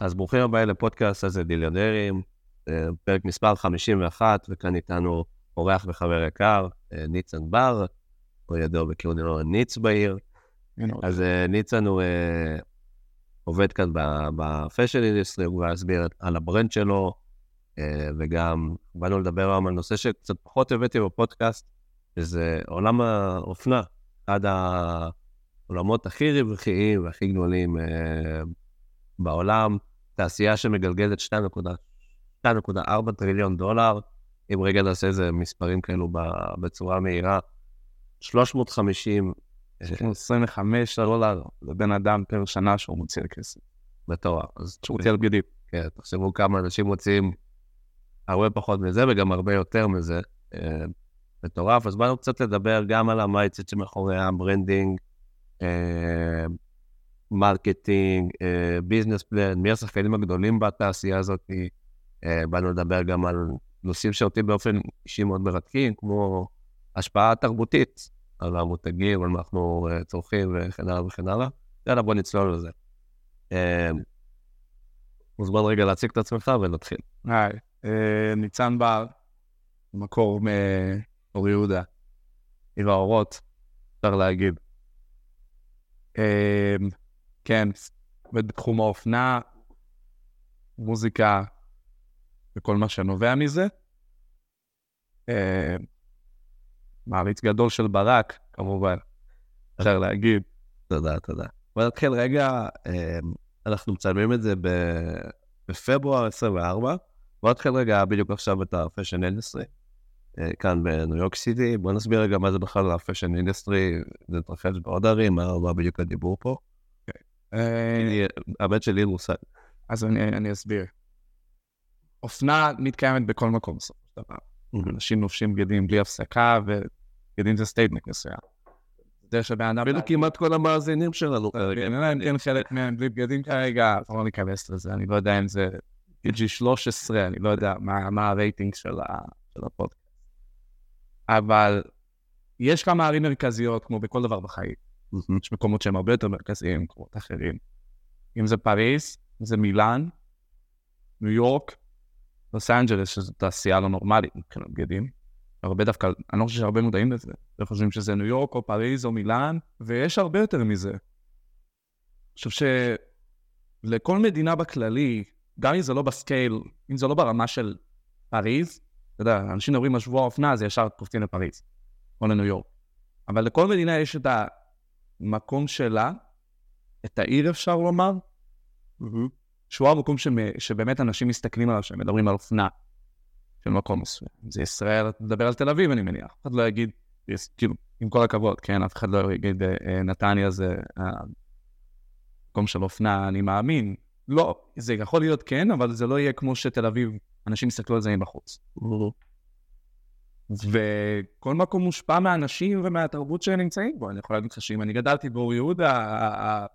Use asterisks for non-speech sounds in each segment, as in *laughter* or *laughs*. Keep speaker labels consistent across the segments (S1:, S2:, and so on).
S1: אז ברוכים הבאים לפודקאסט הזה דיליונרים, אה, פרק מספר 51, וכאן איתנו אורח וחבר יקר, אה, ניצן בר, או ידוע בכינויו ניץ בעיר. אז אה, ניצן הוא עובד כאן ב fashion industry, הוא יסביר על ה brand שלו, וגם באנו לדבר היום על נושא שקצת פחות הבאתי בפודקאסט, שזה עולם האופנה, אחד העולמות הכי רווחיים והכי גדולים בעולם, תעשייה שמגלגלת 2.4 טריליון דולר, אם רגע נעשה איזה מספרים כאלו בצורה מהירה, 350...
S2: 25 דולר לבן אדם פר שנה שהוא מוציא לכסף.
S1: מטורף. אז
S2: שהוא מוציא על בגדים.
S1: כן, תחשבו כמה אנשים מוציאים הרבה פחות מזה וגם הרבה יותר מזה. אה, מטורף. אז באנו קצת לדבר גם על ה mindset שמאחורי ה branding, אה, marketing, business plan, מי השחקנים הגדולים בתעשייה הזאת. אה, באנו לדבר גם על נושאים שאותי באופן אישי מאוד מרתקים, כמו השפעה תרבותית על המותגים, על מה אנחנו אה, צורכים וכן הלאה וכן הלאה. יאללה, בוא נצלול לזה. אה, מוזמן רגע להציג את עצמך ונתחיל.
S2: היי, ניצן בר, מקור מאור יהודה, עיר האורות, אפשר להגיד. כן, עובד בתחום האופנה, מוזיקה וכל מה שנובע מזה. אה, מעריץ גדול של ברק, כמובן, אפשר להגיד.
S1: תודה, תודה. בוא נתחיל רגע, אה, אנחנו מצלמים את זה בפברואר 24. בוא נתחיל רגע בדיוק עכשיו את ה fashion industry, כאן בניו יורק סיטי. בוא נסביר רגע מה זה בכלל ה fashion industry, זה מתרחש בעוד ערים, מה בדיוק הדיבור פה. אה, הבן שלי הוא מושג.
S2: אז אני, אסביר. אופנה מתקיימת בכל מקום בסופו של דבר. אנשים לובשים בגדים בלי הפסקה, ובגדים זה statement מסוים.
S1: דרך שבן אדם... אפילו כמעט כל המאזינים שלנו
S2: כרגע. אין חלק מהם בלי בגדים כרגע, לא ניכנס לזה, אני לא יודע אם זה PG 13, אני לא יודע מה הרייטינג של הפודקאסט. אבל יש כמה ערים מרכזיות, כמו בכל דבר בחיים. יש מקומות שהם הרבה יותר מרכזיים, מקומות אחרים. אם זה פריז, זה מילאן, ניו יורק, לוס אנג'לס, שזו תעשייה לא נורמלית מבחינת בגדים. הרבה דווקא, אני לא חושב שהרבה מודעים לזה. הם חושבים שזה ניו יורק או פריז או מילאן, ויש הרבה יותר מזה. אני חושב שלכל מדינה בכללי, גם אם זה לא בסקייל, אם זה לא ברמה של פריז, אתה יודע, אנשים מדברים על שבוע האופנה, אז ישר קופצים לפריז, או לניו יורק. אבל לכל מדינה יש את המקום שלה, את העיר אפשר לומר, mm-hmm. שהוא המקום שבאמת אנשים מסתכלים עליו, שהם מדברים על אופנה של מקום מסוים. זה ישראל, אתה מדבר על תל אביב, אני מניח. אף אחד לא יגיד, כאילו, עם כל הכבוד, כן, אף אחד לא יגיד, אה, נתניה זה המקום של אופנה, אני מאמין. לא, זה יכול להיות כן, אבל זה לא יהיה כמו שתל אביב, אנשים יסתכלו על זה מבחוץ. וכל מקום מושפע מהאנשים ומהתרבות שהם נמצאים בו. אני יכול להגיד לך שאם אני גדלתי באור יהודה,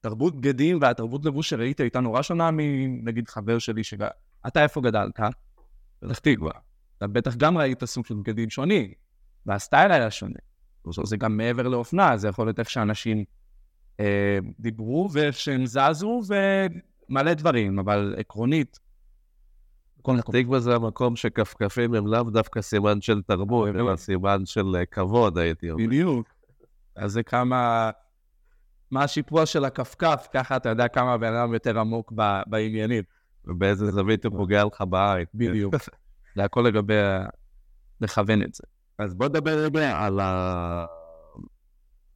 S2: התרבות בגדים והתרבות לבוש שראית הייתה נורא שונה מנגיד חבר שלי שגר... אתה איפה גדלת? פתח תקווה. אתה בטח גם ראית סוג של בגדים שונים, והסטייל היה שונה. זה גם מעבר לאופנה, זה יכול להיות איך שאנשים אה, דיברו ואיך שהם זזו ומלא דברים, אבל עקרונית,
S1: תקווה זה המקום שכפכפים הם לאו דווקא סימן של תרבות, אלא סימן של אה, כבוד, הייתי
S2: אומר. בדיוק. אז זה כמה... מה השיפוע של הכפכף, ככה אתה יודע כמה הבן אדם יותר עמוק בעניינים.
S1: ובאיזה זווית הוא פוגע לך בעין.
S2: בדיוק. *laughs* זה הכל לגבי לכוון את זה.
S1: אז בוא נדבר על, ה...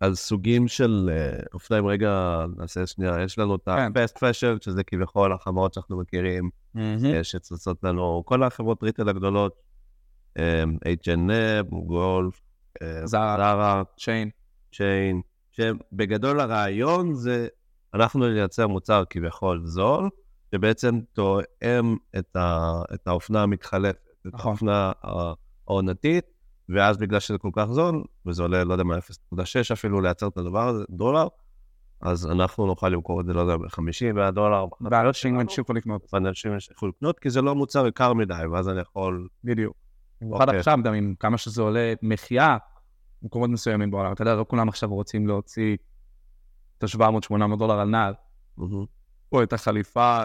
S1: על סוגים של אה, אופניים. רגע, נעשה שנייה, יש לנו את ה-fast כן. fashion, שזה כביכול החברות שאנחנו מכירים, אה, שצצות לנו, כל החברות ריטל הגדולות, H&M, גולף,
S2: זרה, צ'יין.
S1: צ'יין. שבגדול הרעיון זה, אנחנו נייצר מוצר כביכול זול, שבעצם תואם את, ה, את האופנה המתחלפת, את נכון. האופנה העונתית, ואז בגלל שזה כל כך זול, וזה עולה, לא יודע מה, 0.6 אפילו לייצר את הדבר הזה, דולר, אז אנחנו נוכל למכור את זה, לא יודע, ב-50, 100 דולר.
S2: ואנשים ימשיכו לקנות.
S1: ואנשים ימשיכו לקנות, כי זה לא מוצר יקר מדי, ואז אני יכול...
S2: בדיוק. במיוחד אוקיי. עכשיו, גם עם כמה שזה עולה מחיה, במקומות מסוימים בעולם. אתה יודע, לא כולם עכשיו רוצים להוציא את ה-700-800 דולר על נעל. פה את החליפה,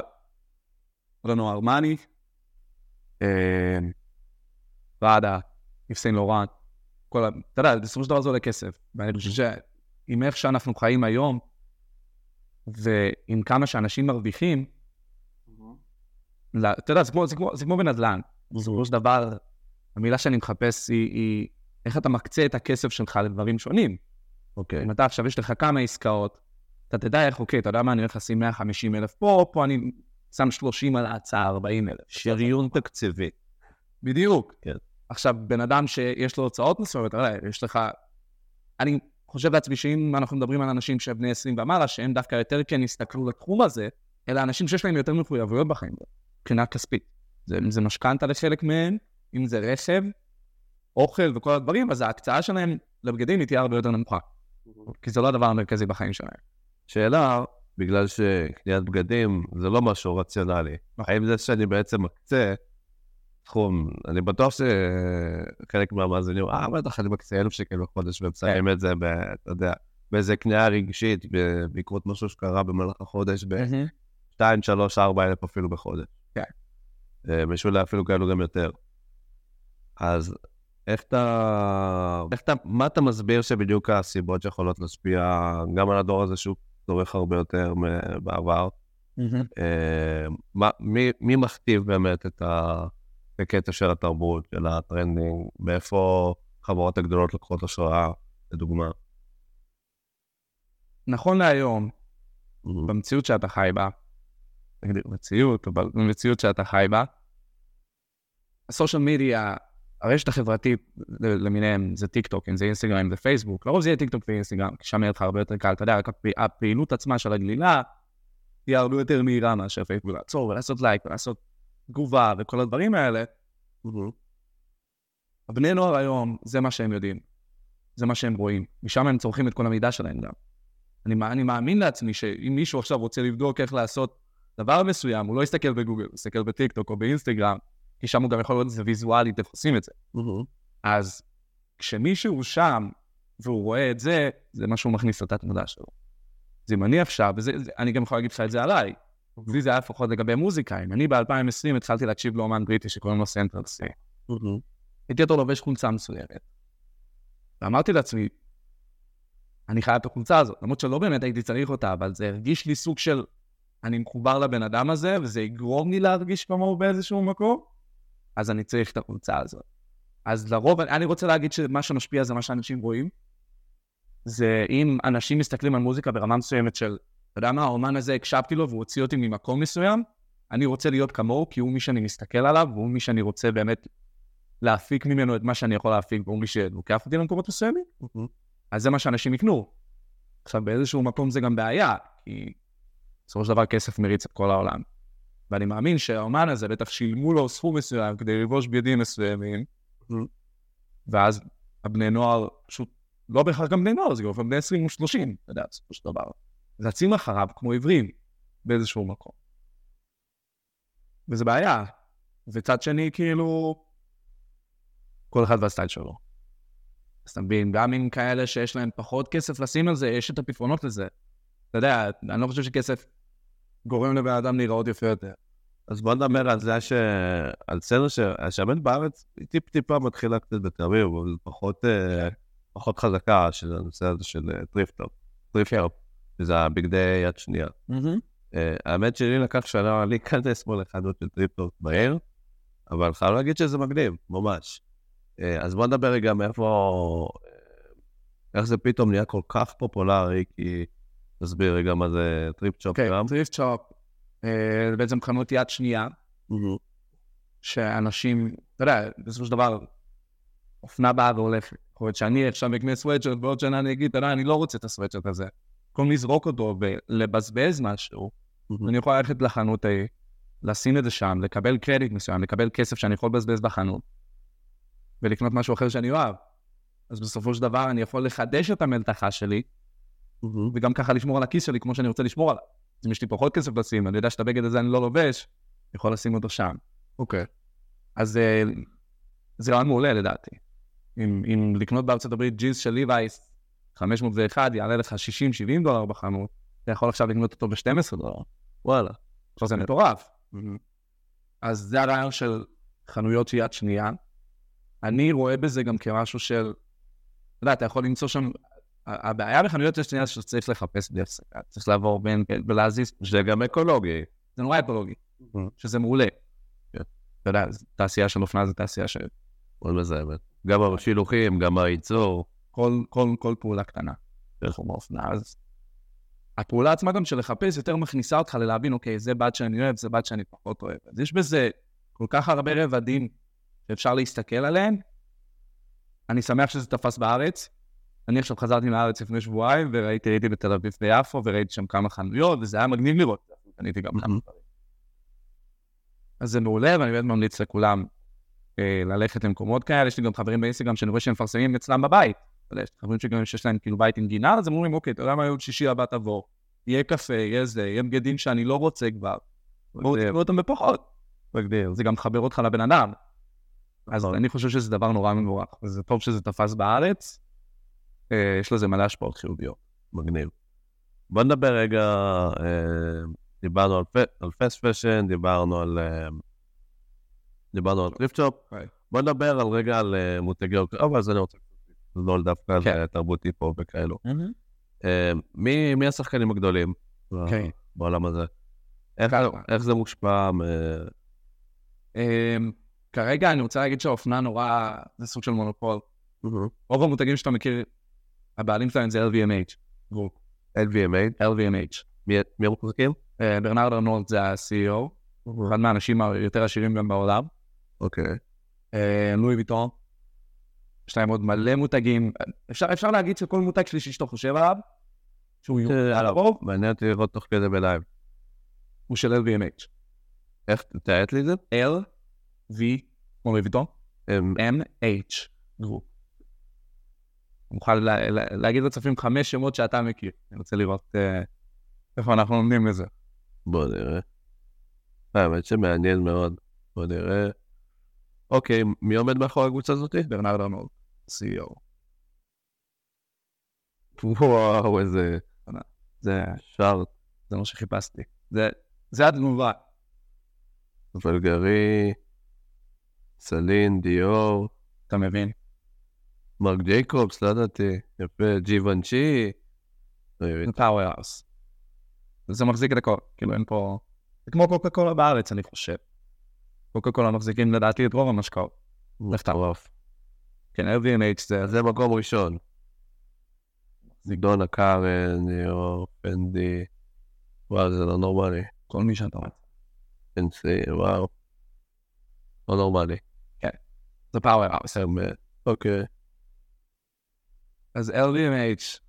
S2: לנו ארמני, פראדה, איפסיין לורן, כל ה... אתה יודע, בסופו של דבר זה עולה כסף. ואני חושב שעם איך שאנחנו חיים היום, ועם כמה שאנשים מרוויחים, אתה יודע, זה כמו, זה כמו, זה כמו בנדל"ן. בסופו של דבר, המילה שאני מחפש היא, היא איך אתה מקצה את הכסף שלך לדברים שונים. אוקיי. אם אתה עכשיו, יש לך כמה עסקאות, אתה תדע איך, אוקיי, אתה יודע מה, אני הולך לשים 150 אלף פה, פה אני שם 30 על ההצעה, 40 אלף.
S1: שריון תקציבי.
S2: בדיוק. כן. עכשיו, בן אדם שיש לו הוצאות מסוימת, יש לך... אני חושב לעצמי שאם אנחנו מדברים על אנשים שהם בני 20 ומעלה, שהם דווקא יותר כן יסתכלו לתחום הזה, אלא אנשים שיש להם יותר מחויבויות בחיים, מבחינה כספית. זה, אם זה משכנתה לחלק מהם, אם זה רכב, אוכל וכל הדברים, אז ההקצאה שלהם לבגדים היא תהיה הרבה יותר נמוכה. כי זה לא הדבר המרכזי בחיים שלהם.
S1: שאלה, בגלל שקניית בגדים זה לא משהו רציונלי. נכון. האם זה שאני בעצם מקצה סכום, אני בטוח שחלק מהמאזינים, אה, בטח, אני מקצה אלף שקל בחודש ומסיים כן. את זה, אתה יודע, באיזה קנייה רגשית, בעקבות משהו שקרה במהלך החודש, ב-2, 3, 4 אלף אפילו בחודש. כן. אה, משולה אפילו כאלו גם יותר. אז איך אתה, איך אתה, מה אתה מסביר שבדיוק הסיבות שיכולות להשפיע גם על הדור הזה שהוא צורך הרבה יותר? Mm-hmm. מה, מי, מי מכתיב באמת את הקטע של התרבות, של ה trending, מאיפה החברות הגדולות לוקחות השראה, לדוגמה?
S2: נכון להיום, mm-hmm. במציאות שאתה חי בה, נגדיר מציאות, אבל במציאות שאתה חי בה, ה social media הרשת החברתית למיניהם זה טיק טוק, אם זה אינסטגרם, אם זה פייסבוק, לרוב זה יהיה טיק טוק ואינסטגרם, כי שם יהיה לך הרבה יותר קל, אתה יודע, הפעילות עצמה של הגלילה תהיה הרבה יותר מהירה מאשר פייסבוק, לעצור ולעשות לייק ולעשות תגובה וכל הדברים האלה. הבני נוער היום, זה מה שהם יודעים, זה מה שהם רואים, משם הם צורכים את כל המידע שלהם גם. אני, אני מאמין לעצמי שאם מישהו עכשיו רוצה לבדוק איך לעשות דבר מסוים, הוא לא יסתכל בגוגל, הוא יסתכל בטיק טוק או באינסטגרם, כי שם הוא גם יכול לראות את זה ויזואלית, איך עושים את זה. Mm-hmm. אז כשמישהו שם והוא רואה את זה, זה מה שהוא מכניס לתת מודע שלו. אם אני עכשיו, ואני גם יכול להגיד לך את זה עליי, לי זה היה לפחות לגבי מוזיקה, אם אני ב-2020 התחלתי להקשיב לאומן בריטי שקוראים לו סנטרל סי, הייתי אותו לובש חולצה מסוימת. ואמרתי לעצמי, אני חייב את החולצה הזאת, למרות שלא באמת הייתי צריך אותה, אבל זה הרגיש לי סוג של, אני מחובר לבן אדם הזה, וזה יגרום לי להרגיש כמוהו באיזשהו מקום, אז אני צריך את החולצה הזאת. אז לרוב, אני רוצה להגיד שמה שמשפיע זה מה שאנשים רואים. זה אם אנשים מסתכלים על מוזיקה ברמה מסוימת של, אתה יודע מה, האומן הזה, הקשבתי לו והוא הוציא אותי ממקום מסוים, אני רוצה להיות כמוהו, כי הוא מי שאני מסתכל עליו, והוא מי שאני רוצה באמת להפיק ממנו את מה שאני יכול להפיק, והוא מי שלוקח אותי למקומות מסוימים, mm-hmm. אז זה מה שאנשים יקנו. עכשיו, באיזשהו מקום זה גם בעיה, כי בסופו של דבר כסף מריץ את כל העולם. ואני מאמין שהאומן הזה, בטח שילמו לו סכום מסוים כדי ללבוש בגדים מסוימים, ואז הבני נוער, פשוט, לא בהכרח גם בני נוער, זה גם בני 20 או 30, אתה יודע, בסופו של דבר. רצים אחריו כמו עיוורים באיזשהו מקום. וזה בעיה. וצד שני, כאילו, כל אחד והסטייל שלו. אז אתה מבין, גם עם כאלה שיש להם פחות כסף לשים על זה, יש את הפתרונות לזה. אתה יודע, אני לא חושב שכסף גורם לבן אדם להיראות יפה יותר.
S1: אז בוא נדבר על זה ש... על סצנה ש... שהאמת בארץ היא טיפ-טיפה מתחילה קצת בתל אביב, אבל פחות, אה, פחות חזקה של הנושא הזה של thrift shop. thrift shop, שזה הבגדי יד שנייה. אה, האמת שלי לקח שנה להיכנס פה לחנות של thrift shop בעיר, אבל חייב להגיד שזה מגניב, ממש. אה, אז בוא נדבר רגע מאיפה... איך זה פתאום נהיה כל כך פופולרי, כי... תסביר רגע מה זה thrift shop
S2: כן, גם. thrift shop, זה בעצם חנות יד שנייה, שאנשים, אתה יודע, בסופו של דבר, אופנה באה והולכת. יכול להיות שאני עכשיו אקנה סוואטשרט, בעוד שנה אני אגיד, אתה יודע, אני לא רוצה את הסוואטשרט הזה. במקום לזרוק אותו ולבזבז משהו, אני יכול ללכת לחנות ההיא, לשים את זה שם, לקבל קרדיט מסוים, לקבל כסף שאני יכול לבזבז בחנות, ולקנות משהו אחר שאני אוהב. אז בסופו של דבר אני יכול לחדש את המלתחה שלי, mm-hmm. וגם ככה לשמור על הכיס שלי כמו שאני רוצה לשמור עליו. אם יש לי פחות כסף לשים, אני יודע שאת הבגד הזה אני לא לובש, אני יכול לשים אותו שם.
S1: אוקיי. Okay.
S2: אז אה, זה רעיון מעולה לדעתי. אם, אם לקנות בארצות הברית ג'ינס של ליווייס 501 יעלה לך 60-70 דולר בחנות, אתה יכול עכשיו לקנות אותו ב-12 דולר.
S1: וואלה.
S2: עכשיו זה מטורף. אז זה הרעיון של חנויות יד שנייה. אני רואה בזה גם כמשהו של, אתה יודע, אתה יכול למצוא שם, הבעיה בחנויות יד שנייה זה שאתה צריך לחפש בלי הפסקה, צריך לעבור בין ולהזיז.
S1: זה גם אקולוגי.
S2: זה נורא אקולוגי, שזה מעולה. אתה יודע, תעשייה של אופנה זה תעשייה של...
S1: מאוד מזהמת. גם השילוחים, גם הייצור.
S2: כל, כל, כל פעולה קטנה בתחום האופנה. אז הפעולה עצמה גם של לחפש יותר מכניסה אותך ללהבין, אוקיי, זה בד שאני אוהב, זה בד שאני פחות אוהב. אז יש בזה כל כך הרבה רבדים שאפשר להסתכל עליהם. אני שמח שזה תפס בארץ. אני עכשיו חזרתי לארץ לפני שבועיים, וראיתי, הייתי בתל אביב ויפו, וראיתי שם כמה חנויות, וזה היה מגניב לראות. קניתי גם כמה דברים. אז זה מעולה, ואני באמת ממליץ לכולם אה, ללכת למקומות כאלה. יש לי גם חברים באינסטגרם שאני רואה שהם מפרסמים אצלם בבית. יודע, יש חברים שגם שיש להם כאילו בית עם גינה, אז הם אומרים, אוקיי, אתה יודע מה, יום שישי הבא תבוא, יהיה קפה, יהיה זה, יהיה בגדים שאני לא רוצה כבר. בואו תקראו אותם בפחות. מגדיר. זה גם מחבר אותך לבן אדם. אז אני חושב שזה דבר נורא מבורך, וזה טוב שזה תפס בארץ. אה, יש לזה מלא השפעות חיוביות.
S1: מגניב. בוא נדבר רגע, אה, דיברנו על, fast fashion, דיברנו על... אה, דיברנו על thrift shop. בוא נדבר על רגע על מותגי אבל זה אני רוצה לא דווקא על
S2: כן.
S1: תרבות היפ-הופ וכאלו. מי מי השחקנים הגדולים
S2: כן.
S1: בעולם הזה? איך איך זה מושפע מ...
S2: אמ, כרגע אני רוצה להגיד שהאופנה נורא, זה סוג של מונופול. רוב המותגים שאתה מכיר, הבעלים שלהם זה LVMH.
S1: LVMH?
S2: LVMH.
S1: מי מי המוחזקים?
S2: אה, ברנרד ארנולד זה ה-CEO, אחד מהאנשים היותר עשירים גם בעולם.
S1: אוקיי.
S2: אה, לואי ויטון. יש להם עוד מלא מותגים. אפשר, אפשר להגיד שכל מותג שלישי שאתה חושב עליו, שהוא
S1: אה,
S2: הרוב,
S1: מעניין אותי לראות תוך כדי ב live.
S2: הוא של LVMH.
S1: איך, תאיית לי את זה?
S2: L, V, כמו
S1: אמ,
S2: M, H, group. מוכן לה, לה, להגיד לצופים חמש שמות שאתה מכיר. אני רוצה לראות אה, איפה אנחנו עומדים לזה.
S1: בוא נראה. האמת שמעניין מאוד. בוא נראה. אוקיי, מי עומד מאחורי הקבוצה הזאתי?
S2: ברנרד ארנו, CEO.
S1: וואו, איזה
S2: זה,
S1: chart.
S2: זה מה שחיפשתי. זה, זה התגובה.
S1: בולגרי, סלין, דיור,
S2: אתה מבין?
S1: מרק ג'ייקובס, לא ידעתי. יפה, ג'יוונצ'י.
S2: זה powerhouse. זה מחזיק את הכל, כאילו אין פה... זה כמו קוקה קולה בארץ, אני חושב. קוקה קולה מחזיקים לדעתי את רוב המשקאות.
S1: מטורף.
S2: כן, LVMH זה...
S1: זה מקום ראשון. דונה קארן, ניאו, פנדי. וואו, זה לא נורמלי.
S2: כל מי שאתה רוצה.
S1: פנסי, וואו. לא נורמלי.
S2: זה פאוור.
S1: באמת. אוקיי.
S2: אז LVMH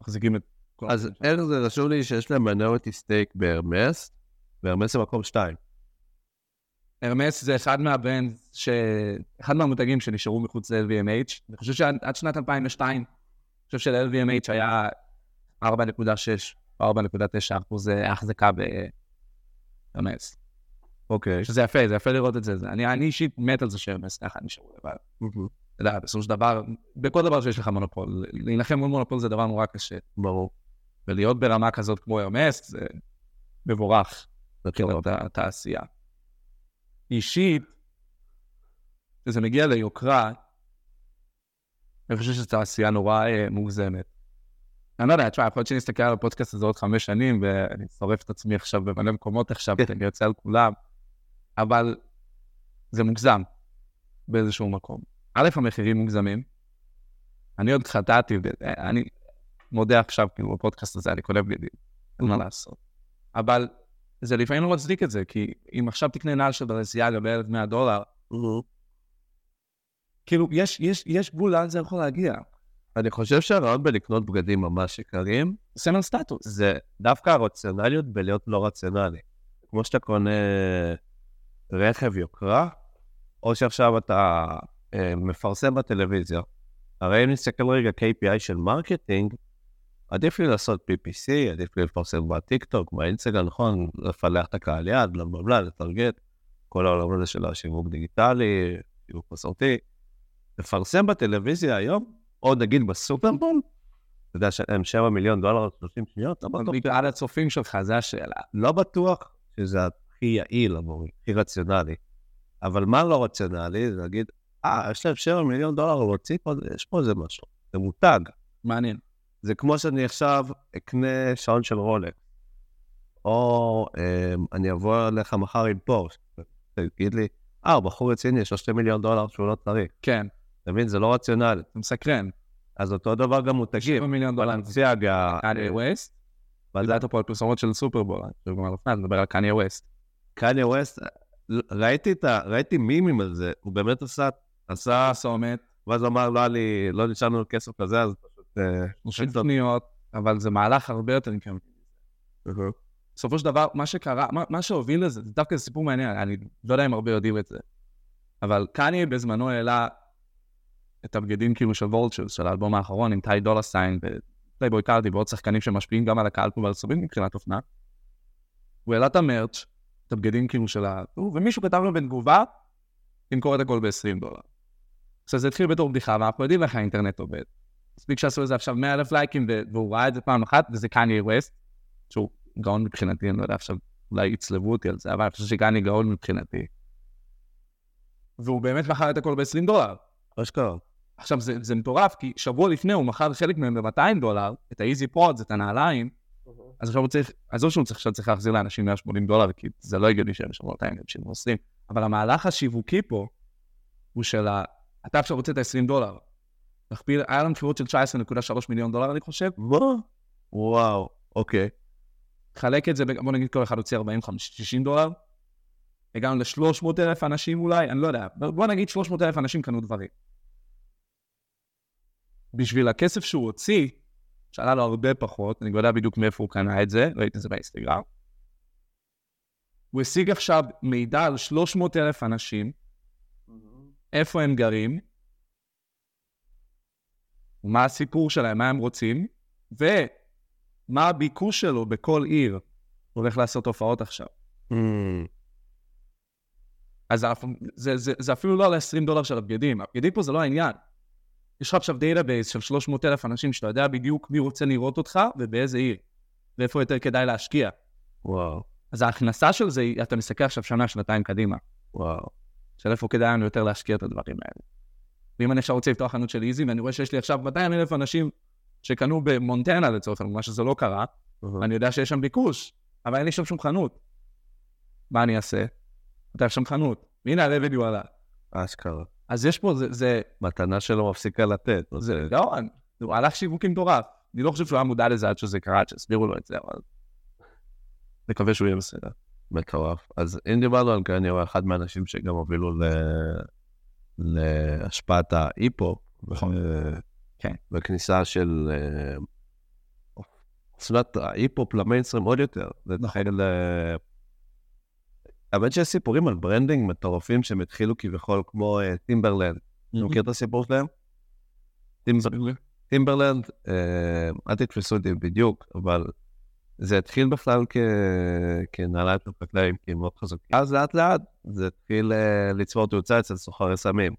S2: מחזיקים את...
S1: אז איך זה רשום לי שיש להם minority stake בהרמס, והרמס זה מקום שתיים.
S2: הרמס זה אחד מה brand, ש... אחד מהמותגים שנשארו מחוץ ל-LVMH. אני חושב שעד שנת 2002, אני חושב של-LVMH היה 4.6 או 4.9 אחוז החזקה בהרמס.
S1: אוקיי.
S2: שזה יפה, זה יפה לראות את זה. זה- אני אני אישית מת על זה שהרמס ככה נשארו לבד. אתה יודע, בסופו של דבר, בכל דבר שיש לך מונופול, להילחם מול מונופול זה דבר נורא קשה.
S1: ברור.
S2: ולהיות ברמה כזאת כמו הרמס, זה מבורך. מבחינת התעשייה. אישית, כשזה מגיע ליוקרה, אני חושב שזו תעשייה נורא אה, מוגזמת. אני לא יודע, תשמע, יכול להיות שנסתכל על הפודקאסט הזה עוד חמש שנים, ואני שורף את עצמי עכשיו במלא מקומות עכשיו, אני יוצא על כולם, אבל זה מוגזם באיזשהו מקום. א', המחירים מוגזמים. אני עוד חטאתי, ו- אני מודה עכשיו, כאילו, בפודקאסט הזה, אני קונה בגדים, אין מה לעשות. אבל זה לפעמים לא מצדיק את זה, כי אם עכשיו תקנה נעל של בלנסיאגה ב-1,100 דולר, כאילו, יש, יש, יש גבול לאן זה יכול להגיע.
S1: אני חושב שהרעיון בלקנות בגדים ממש יקרים,
S2: סמל סטטוס.
S1: זה דווקא הרציונליות בלהיות לא רציונלי. כמו שאתה קונה רכב יוקרה, או שעכשיו אתה אה, מפרסם בטלוויזיה. הרי אם נסתכל רגע KPI של marketing, עדיף לי לעשות PPC, עדיף לי לפרסם בטיקטוק, באינסטגרם, נכון? לפלח את הקהל יד, בלה בלה בלה, לטרגט, כל העולם הזה של השיווק דיגיטלי, שיווק מסורתי. לפרסם בטלוויזיה היום, או נגיד בסופרבול, אתה יודע שהם 7 מיליון דולר 30 שניות, לא בטוח.
S2: בגלל הצופים שלך, זו השאלה.
S1: לא בטוח שזה הכי יעיל עבורי, הכי רציונלי. אבל מה לא רציונלי? זה להגיד, אה, יש להם 7 מיליון דולר יש פה איזה משהו. זה מותג.
S2: מעניין.
S1: זה כמו שאני עכשיו אקנה שעון של רולק, או אה, אני אבוא אליך מחר עם פורש, תגיד לי, אה, הוא בחור רציני, יש לו 2 מיליון דולר שהוא לא צריך.
S2: כן,
S1: אתה מבין? זה לא רציונלי.
S2: זה מסקרן.
S1: אז אותו דבר גם מותגים.
S2: 7 מיליון דולר.
S1: בלנסיאגה.
S2: קניה ווסט?
S1: מה זה?
S2: דיברת פה על פרסומות של סופרבול, אני מדבר על קניה ווסט.
S1: קניה ווסט, ראיתי את ה... ראיתי מימים על זה, הוא באמת עשה, עשה,
S2: פרסומת,
S1: ואז אמר, לא היה לי, לא נשארנו לו כסף כזה, אז
S2: 30 פניות, אבל זה מהלך הרבה יותר מכם. בסופו של דבר, מה שקרה, מה, מה שהוביל לזה, זה דווקא סיפור מעניין, אני לא יודע אם הרבה יודעים את זה, אבל קניה בזמנו העלה את הבגדים כאילו של וולצ'רס, של האלבום האחרון עם טי דולרסטיין ופלייבוי קארטי ועוד שחקנים שמשפיעים גם על הקהל פה בארצות הברית מבחינת אופנה. הוא העלה את ה merch, את הבגדים כאילו של ה... ומישהו כתב לו בתגובה, תמכור את הכל ב-20 דולר. עכשיו זה התחיל בתור בדיחה, ואנחנו יודעים איך האינטרנט עובד. מספיק שעשו לזה עכשיו 100 אלף לייקים, והוא ראה את זה פעם אחת, וזה קניה ווסט, שהוא גאון מבחינתי, אני לא יודע עכשיו, אולי יצלבו אותי על זה, אבל אני חושב שקניה גאון מבחינתי. והוא באמת מכר את הכל ב-20 דולר.
S1: אשכרה.
S2: עכשיו, זה, זה מטורף, כי שבוע לפני הוא מכר חלק מהם ב-200 דולר, את ה-easy pods, את הנעליים, אז עכשיו הוא צריך, עזוב שהוא צריך, עכשיו צריך להחזיר לאנשים 180 דולר, כי זה לא הגיוני שהם ישלמו 200, הם ישלמו 20, אבל המהלך השיווקי פה, הוא של ה... אתה עכשיו רוצה את ה-20 דולר. תכפיל, היה לנו מכירות של 19.3 מיליון דולר, אני חושב.
S1: מה? וואו, אוקיי.
S2: חלק את זה, בוא נגיד כל אחד הוציא 40, 50, 60 דולר. הגענו ל-300 אלף אנשים אולי, אני לא יודע. בוא נגיד 300 אלף אנשים קנו דברים. בשביל הכסף שהוא הוציא, שעלה לו הרבה פחות, אני לא יודע בדיוק מאיפה הוא קנה את זה, ראיתי את זה באינסטגרם. הוא השיג עכשיו מידע על 300 אלף אנשים, איפה הם גרים, מה הסיפור שלהם, מה הם רוצים, ומה הביקוש שלו בכל עיר. הוא הולך לעשות הופעות עכשיו.
S1: Mm,
S2: אז אנחנו, זה, זה, זה אפילו לא על ה-20 דולר של הבגדים, הבגדים פה זה לא העניין. יש לך עכשיו database של 300 אלף אנשים שאתה יודע בדיוק מי רוצה לראות אותך ובאיזה עיר, ואיפה יותר כדאי להשקיע.
S1: וואו,
S2: אז ההכנסה של זה, אתה מסתכל עכשיו שנה, שנתיים קדימה,
S1: וואו.
S2: של איפה כדאי לנו יותר להשקיע את הדברים האלה. ואם אני עכשיו רוצה לפתוח חנות של ייזי, ואני רואה שיש לי עכשיו 200 אלף אנשים שקנו במונטנה לצורך העניין, מה שזה לא קרה, ואני יודע שיש שם ביקוש, אבל אין לי שם שום חנות. מה אני אעשה? אתה שם חנות, והנה ה-revenue עלה.
S1: אשכרה.
S2: אז יש פה, זה, זה,
S1: מתנה שלא מפסיקה לתת.
S2: זה גאון, הוא הלך שיווקי מטורף. אני לא חושב שהוא היה מודע לזה עד שזה קרה, עד שהסבירו לו את זה, אבל... מקווה שהוא יהיה בסדר.
S1: מטורף. אז אם דיברנו על קניה, הוא אחד מהאנשים שגם הובילו ל... להשפעת ההיפ-הופ.
S2: נכון.
S1: ו-
S2: כן.
S1: וכניסה של אה, אופנת ההיפ-הופ למיינסטרים עוד יותר. זה
S2: נכון.
S1: אה, האמת שיש סיפורים על branding מטורפים שהם התחילו כביכול כמו אה, טימברלנד. אתה מכיר את הסיפור שלהם? טימבר- טימברלנד, אה, אל תתפסו אותי בדיוק, אבל זה התחיל בכלל כ... של חקלאים, כי הם מאוד חזקים. אז לאט לאט זה התחיל אה, לצבור תאוצה אצל סוחרי סמים.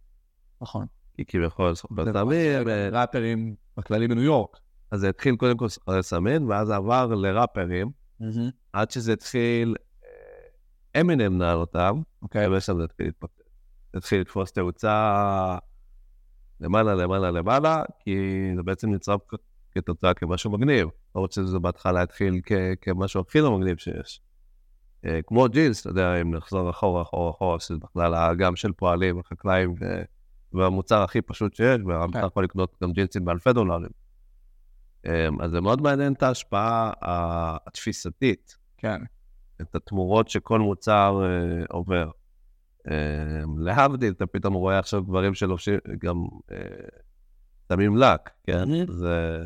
S2: נכון.
S1: כי כביכול סוחרי סמים, אה,
S2: ראפרים בכללי בניו יורק.
S1: אז זה התחיל קודם כל סוחרי סמים, ואז עבר לראפרים, עד שזה התחיל, אה, אמינם נעל אותם,
S2: אוקיי.
S1: ושם זה התחיל להתפתח. זה התחיל לתפוס תאוצה למעלה, למעלה, למעלה, כי זה בעצם נצרב כתוצאה כמשהו מגניב. למרות שזה בהתחלה התחיל כ- כמשהו הכי לא מגניב שיש. אה, כמו ג'ינס, אתה יודע, אם נחזור אחורה, אחורה, אחורה, שזה בכלל האגם של פועלים, החקלאים, והמוצר הכי פשוט שיש, ואתה
S2: כן.
S1: יכול לקנות גם ג'ינסים באלפי דולרים. אה, אז זה מאוד מעניין את ההשפעה התפיסתית
S2: כן.
S1: את התמורות שכל מוצר אה, עובר. להבדיל, אתה פתאום רואה עכשיו דברים שלובשים, גם שמים לק, כן? זה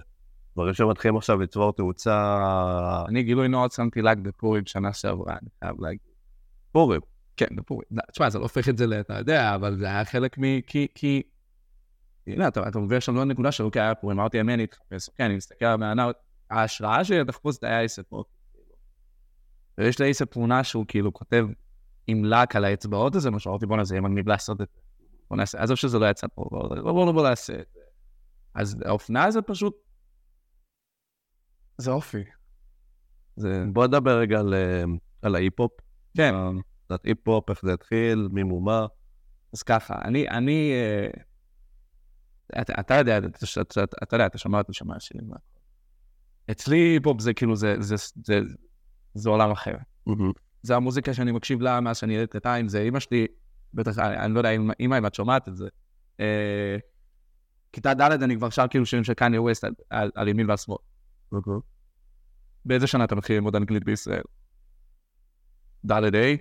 S1: דברים שמתחילים עכשיו לצבור תאוצה
S2: אני גילוי נאות שמתי לק בפורים שנה שעברה, אני חייב להגיד.
S1: פורים.
S2: כן, בפורים. לא, תשמע, זה לא הופך את זה ל... אתה יודע, אבל זה היה חלק מ... כי... כי... הנה, אתה, אתה מבין שם לא נקודה של אוקיי, היה פורים, אמרתי, אמן, להתחפש, אוקיי, אני מסתכל על המענה, ההשראה שלי לתחפוש זה היה אייסט פה. ויש לאייסט תמונה שהוא כאילו כותב עם לק על האצבעות הזה, מה שאמרתי, בואנה, זה יהיה מגניב לעשות את זה. בוא נעשה, עזוב שזה לא יצא פה, בוא נעשה את זה. אז האופנה זה פשוט זה אופי.
S1: זה... בוא נדבר רגע על, אה, על ההיפ-הופ.
S2: כן.
S1: קצת היפ-הופ, איך זה התחיל, מי מומה.
S2: אז ככה, אני, אני, אה, אתה, אתה יודע, אתה, אתה, אתה יודע, אתה שמע אותי שמע שירים. אצלי היפ-הופ זה כאילו, זה, זה, זה, זה, זה עולם אחר. זה המוזיקה שאני מקשיב לה מאז שאני ילד קטן, זה אימא שלי, בטח, אני, אני לא יודע, אימא, אם את שומעת את זה. אה, כיתה ד' אני כבר שר כאילו שירים של קניה ווסט על, על, על ימין ועל שמאל. באיזה שנה אתה מתחיל ללמוד אנגלית בישראל? ד' ה'?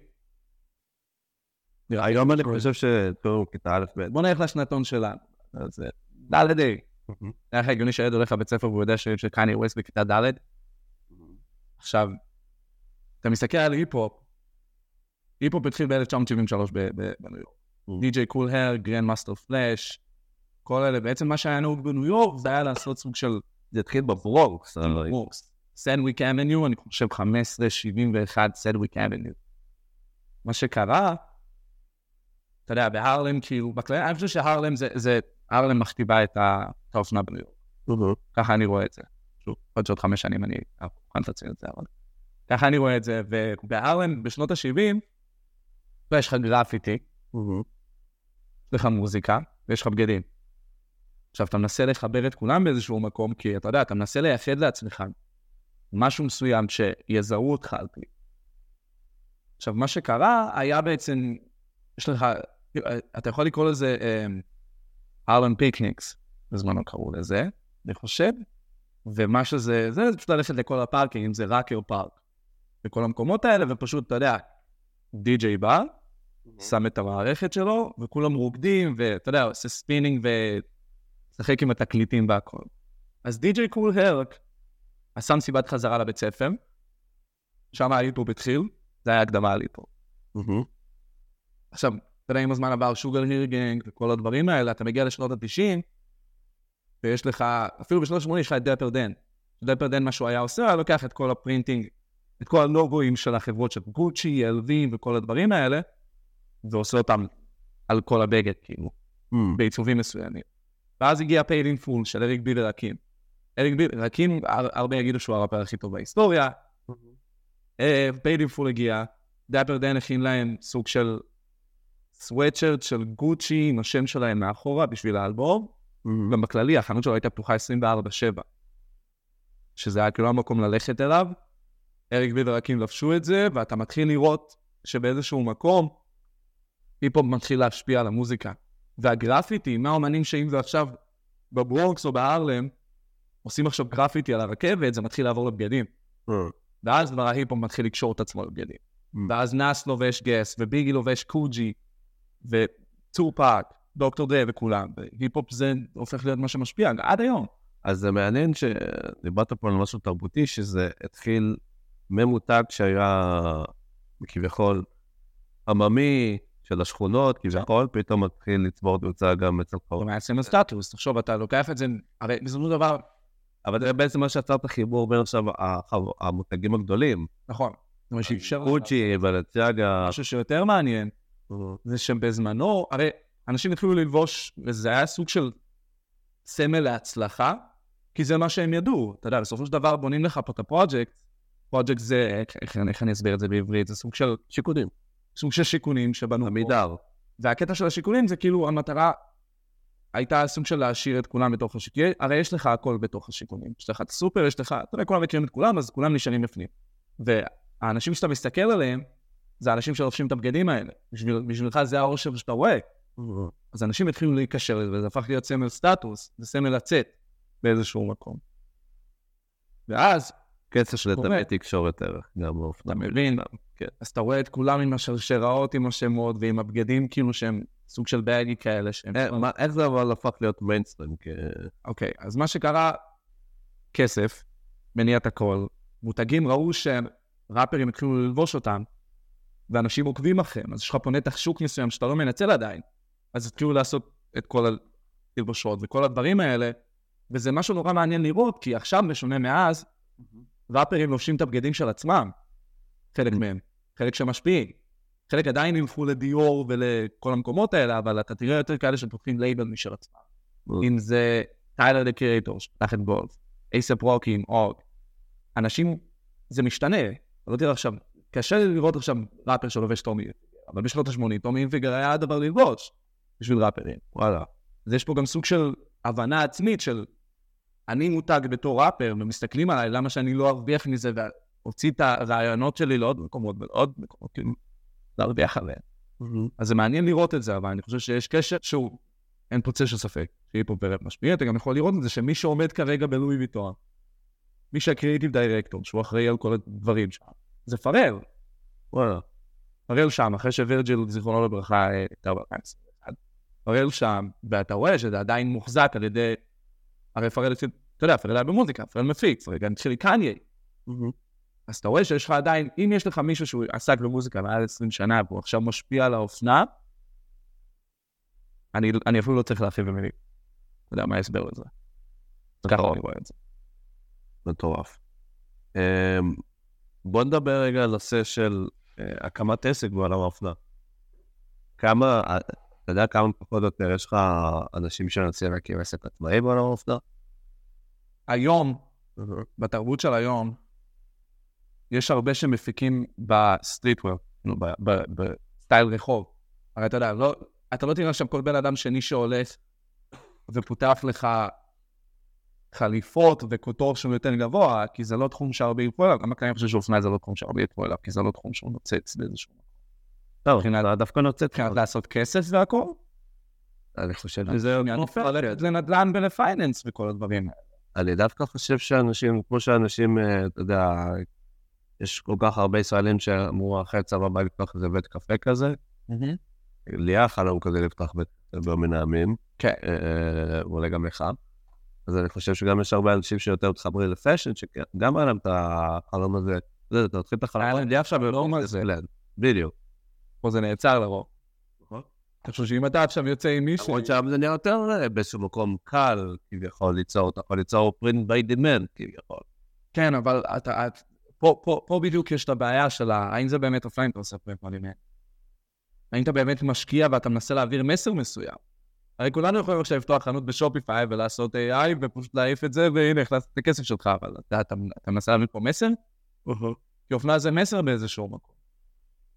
S1: היום אני חושב שטוב, כיתה א' ב'.
S2: בוא נלך לשנתון שלנו. אז ד' ה'. נראה לך הגיוני שהילד הולך לבית ספר והוא יודע שירים של קניה ווסט בכיתה ד'? עכשיו, אתה מסתכל על היפ-הופ, היפ-הופ התחיל ב-1973 בניו יורק. די.ג'יי קול הרק, גרנד מאסטר פלאש, כל אלה, בעצם מה שהיה נהוג בניו יורק זה היה לעשות סוג של...
S1: זה התחיל בברונקס.
S2: סדג'וויק אבניו, אני חושב 15-71 סדג'וויק אבניו. מה שקרה, אתה יודע, בהרלם, כאילו, בכלל, אני חושב שהרלם זה, זה, הרלם מכתיבה את האופנה בניו יורק. ככה אני רואה את זה. שוב, עוד שעוד חמש שנים אני אוכל לציין את זה, אבל... ככה אני רואה את זה, ובהרלם בשנות ה-70, יש לך גרפיטי, יש לך מוזיקה, ויש לך בגדים. עכשיו, אתה מנסה לחבר את כולם באיזשהו מקום, כי אתה יודע, אתה מנסה לייחד לעצמך משהו מסוים שיזהו אותך על פי. עכשיו, מה שקרה היה בעצם, יש לך, אתה יכול לקרוא לזה ארלן פיקניקס, בזמנו קראו לזה, אני חושב, ומה שזה, זה, פשוט ללכת לכל הפארקים, אם זה ראקר פארק, בכל המקומות האלה, ופשוט, אתה יודע, די.ג'יי בא, שם את המערכת שלו, וכולם רוקדים, ואתה יודע, עושה ספינינג ומשחק עם התקליטים והכל. אז די.ג'יי קול הרק עשה מסיבת חזרה לבית ספר, שם ההיפ-הופ התחיל, זה היה הקדמה על היפ-הופ. עכשיו, אתה יודע, עם הזמן עבר שוגרהיל גאנג וכל הדברים האלה, אתה מגיע לשנות ה-90, ויש לך, אפילו בשנות ה-80 יש לך את דאפר דן. דאפר דן, מה שהוא היה עושה, היה לוקח את כל ה printing, את כל הלוגוים של החברות של גוצ'י, אל-וי וכל הדברים האלה, ועושה אותם על כל הבגד, כאילו, mm. בעיצובים מסוימים. ואז הגיע Paid in Full של אריק בי ורקים. אריק בי ורקים, הרבה יגידו שהוא הראפר הכי טוב בהיסטוריה. Paid in Full הגיע, דאפר דן הכין להם סוג של סוואטשרט של גוצ'י עם השם שלהם מאחורה בשביל האלבום. Mm-hmm. גם בכללי, החנות שלו הייתה פתוחה 24-7. שזה היה כאילו המקום ללכת אליו. אריק בי ורקים לבשו את זה, ואתה מתחיל לראות שבאיזשהו מקום, היפ-הופ מתחיל להשפיע על המוזיקה. והגרפיטי, מה האומנים שאם זה עכשיו בברונקס או בהרלם, עושים עכשיו גרפיטי על הרכבת, זה מתחיל לעבור לבגדים. Mm. ואז כבר ההיפ-הופ מתחיל לקשור את עצמו לבגדים. Mm. ואז נאס לובש גס, וביגי לובש קוג'י, וטופאק, דוקטור דרה וכולם. והיפ-הופ זה הופך להיות מה שמשפיע עד היום.
S1: אז זה מעניין שדיברת פה על משהו תרבותי, שזה התחיל ממותג שהיה כביכול עממי, של השכונות, כביכול, פתאום מתחיל לצבור תאוצה גם אצל
S2: חור. מעצם הסטטוס, תחשוב, אתה לוקח את זה, הרי בסופו של דבר...
S1: אבל זה בעצם מה שיצר את החיבור בין עכשיו המותגים הגדולים.
S2: נכון. מה שאפשר
S1: לך. קוצ'י, בלציאגה.
S2: משהו שיותר מעניין, זה שבזמנו, הרי אנשים התחילו ללבוש, וזה היה סוג של סמל להצלחה, כי זה מה שהם ידעו. אתה יודע, בסופו של דבר בונים לך פה את הפרויקט, פרויקט זה, איך אני אסביר את זה בעברית? זה סוג של
S1: שיקודים.
S2: סוג של שיכונים שבנו
S1: פה. עמידר.
S2: והקטע של השיכונים זה כאילו המטרה הייתה סוג של להשאיר את כולם בתוך השיכונים, הרי יש לך הכל בתוך השיכונים. יש לך את הסופר, יש לך, אתה יודע, כולם מכירים את כולם, אז כולם נשארים בפנים. והאנשים שאתה מסתכל עליהם, זה האנשים שלובשים את הבגדים האלה. בשביל, בשבילך זה האושר שאתה רואה. אז אנשים התחילו להיקשר לזה, וזה הפך להיות סמל סטטוס, זה סמל לצאת באיזשהו מקום. ואז
S1: קצר של דמי תקשורת ערך, גם באופנה.
S2: אתה מבין? כן. אז אתה רואה את כולם עם השרשראות, עם השמות, ועם הבגדים כאילו שהם סוג של באגי כאלה שהם...
S1: אה, איך זה אבל הפך להיות מיינסטרים?
S2: אוקיי, אז מה שקרה, כסף, מניע את הכל, מותגים ראו שראפרים התחילו ללבוש אותם, ואנשים עוקבים אחריהם, אז יש לך פה נתח שוק מסוים שאתה לא מנצל עדיין, אז התחילו לעשות את כל הלבושות וכל הדברים האלה, וזה משהו נורא מעניין לראות, כי עכשיו, בשונה מאז, ראפרים לובשים את הבגדים של עצמם, חלק מהם, חלק שמשפיעים. חלק עדיין ילכו לדיור ולכל המקומות האלה, אבל אתה תראה יותר כאלה שפותחים לייבל משל עצמם. אם זה טיילר דה קריאטור, שפתח את גולף, אייסאפ רוקי עם AWGE, אנשים, זה משתנה. לא תראה עכשיו, קשה לי לראות עכשיו ראפר שלובש טומי אבל בשנות ה-80 טומי הילפיגר היה הדבר ללבוש בשביל ראפרים, וואלה. אז יש פה גם סוג של הבנה עצמית של אני מותג בתור ראפר, ומסתכלים עליי, למה שאני לא ארוויח מזה, ואוציא את הרעיונות שלי לעוד מקומות ולעוד מקומות, כאילו, להרוויח עליהם. אז זה מעניין לראות את זה, אבל אני חושב שיש קשר שהוא, אין פה צל של ספק, שהיא פה פרט משפיע, אתה גם יכול לראות את זה שמי שעומד כרגע בלואי ויטון, מי שהקריאיטיב דירקטור, שהוא אחראי על כל הדברים שם, זה פרל. וואלה. פרל שם, אחרי שווירג'יל, זיכרונו לברכה, הייתה ב-2021. פרל שם, ואתה רואה שזה עדיין מוחזק על ידי, הרי פרל, אתה יודע, פרל היה במוזיקה, פרל מפיק, רגע של קניה. אז אתה רואה שיש לך עדיין, אם יש לך מישהו שהוא עסק במוזיקה מעל 20 שנה, והוא עכשיו משפיע על האופנה, אני, אני אפילו לא צריך להרחיב במילים. אתה יודע מה ההסבר לזה. ככה אני רואה את זה.
S1: מטורף. אמ, בוא נדבר רגע על נושא של אה, הקמת עסק בעולם האופנה. כמה, אה, אתה יודע כמה פחות או יותר יש לך אנשים שמנסים להקים עסק עצמאי בעולם האופנה?
S2: היום, בתרבות של היום, יש הרבה שמפיקים ב streetwear, בסטייל רחוב. הרי אתה יודע, לא, אתה לא תראה עכשיו כל בן אדם שני שהולך ופותח לך חליפות וקוטור שהוא יותר גבוה, כי זה לא תחום שהרבה ילכו אליו, גם אני חושב שאופנה זה לא תחום שהרבה ילכו אליו, כי זה לא תחום שהוא נוצץ באיזשהו מקום.
S1: טוב, מבחינת דווקא נוצץ. מבחינת
S2: לעשות כסף והכל.
S1: אני חושב
S2: שזה הופך לנדל"ן ול finance וכל הדברים האלה.
S1: אני דווקא חושב שאנשים, כמו שאנשים, אה, אתה יודע, יש כל כך הרבה ישראלים שאמרו אחרי צבא בא לפתוח איזה בית קפה כזה. לי חלום כזה לפתוח בית קפה בנעימים.
S2: כן.
S1: אה, אולי גם לך. אז אני חושב שגם יש הרבה אנשים שיותר מתחברים ל fashion, שגם היה להם את החלום הזה. אתה מתחיל את החלום.
S2: היה להם לי עכשיו
S1: לא. בדיוק.
S2: פה זה נעצר לרוב. נכון. אתה חושב שאם אתה עכשיו יוצא עם מישהו...
S1: למרות שם זה נהיה יותר אה, באיזשהו מקום קל, כביכול, ליצור, אתה יכול ליצור print by demand, כביכול.
S2: כן, אבל אתה, פה, פה, פה בדיוק יש את הבעיה של האם זה באמת offline אתה עושה by demand. האם אתה באמת משקיע ואתה מנסה להעביר מסר מסוים. הרי כולנו יכולים עכשיו לפתוח חנות ב Shopify ולעשות AI ופשוט להעיף את זה, והנה, הכנסת את הכסף שלך, אבל אתה, אתה, אתה מנסה להעביר פה מסר? כי אופנה זה מסר באיזשהו מקום.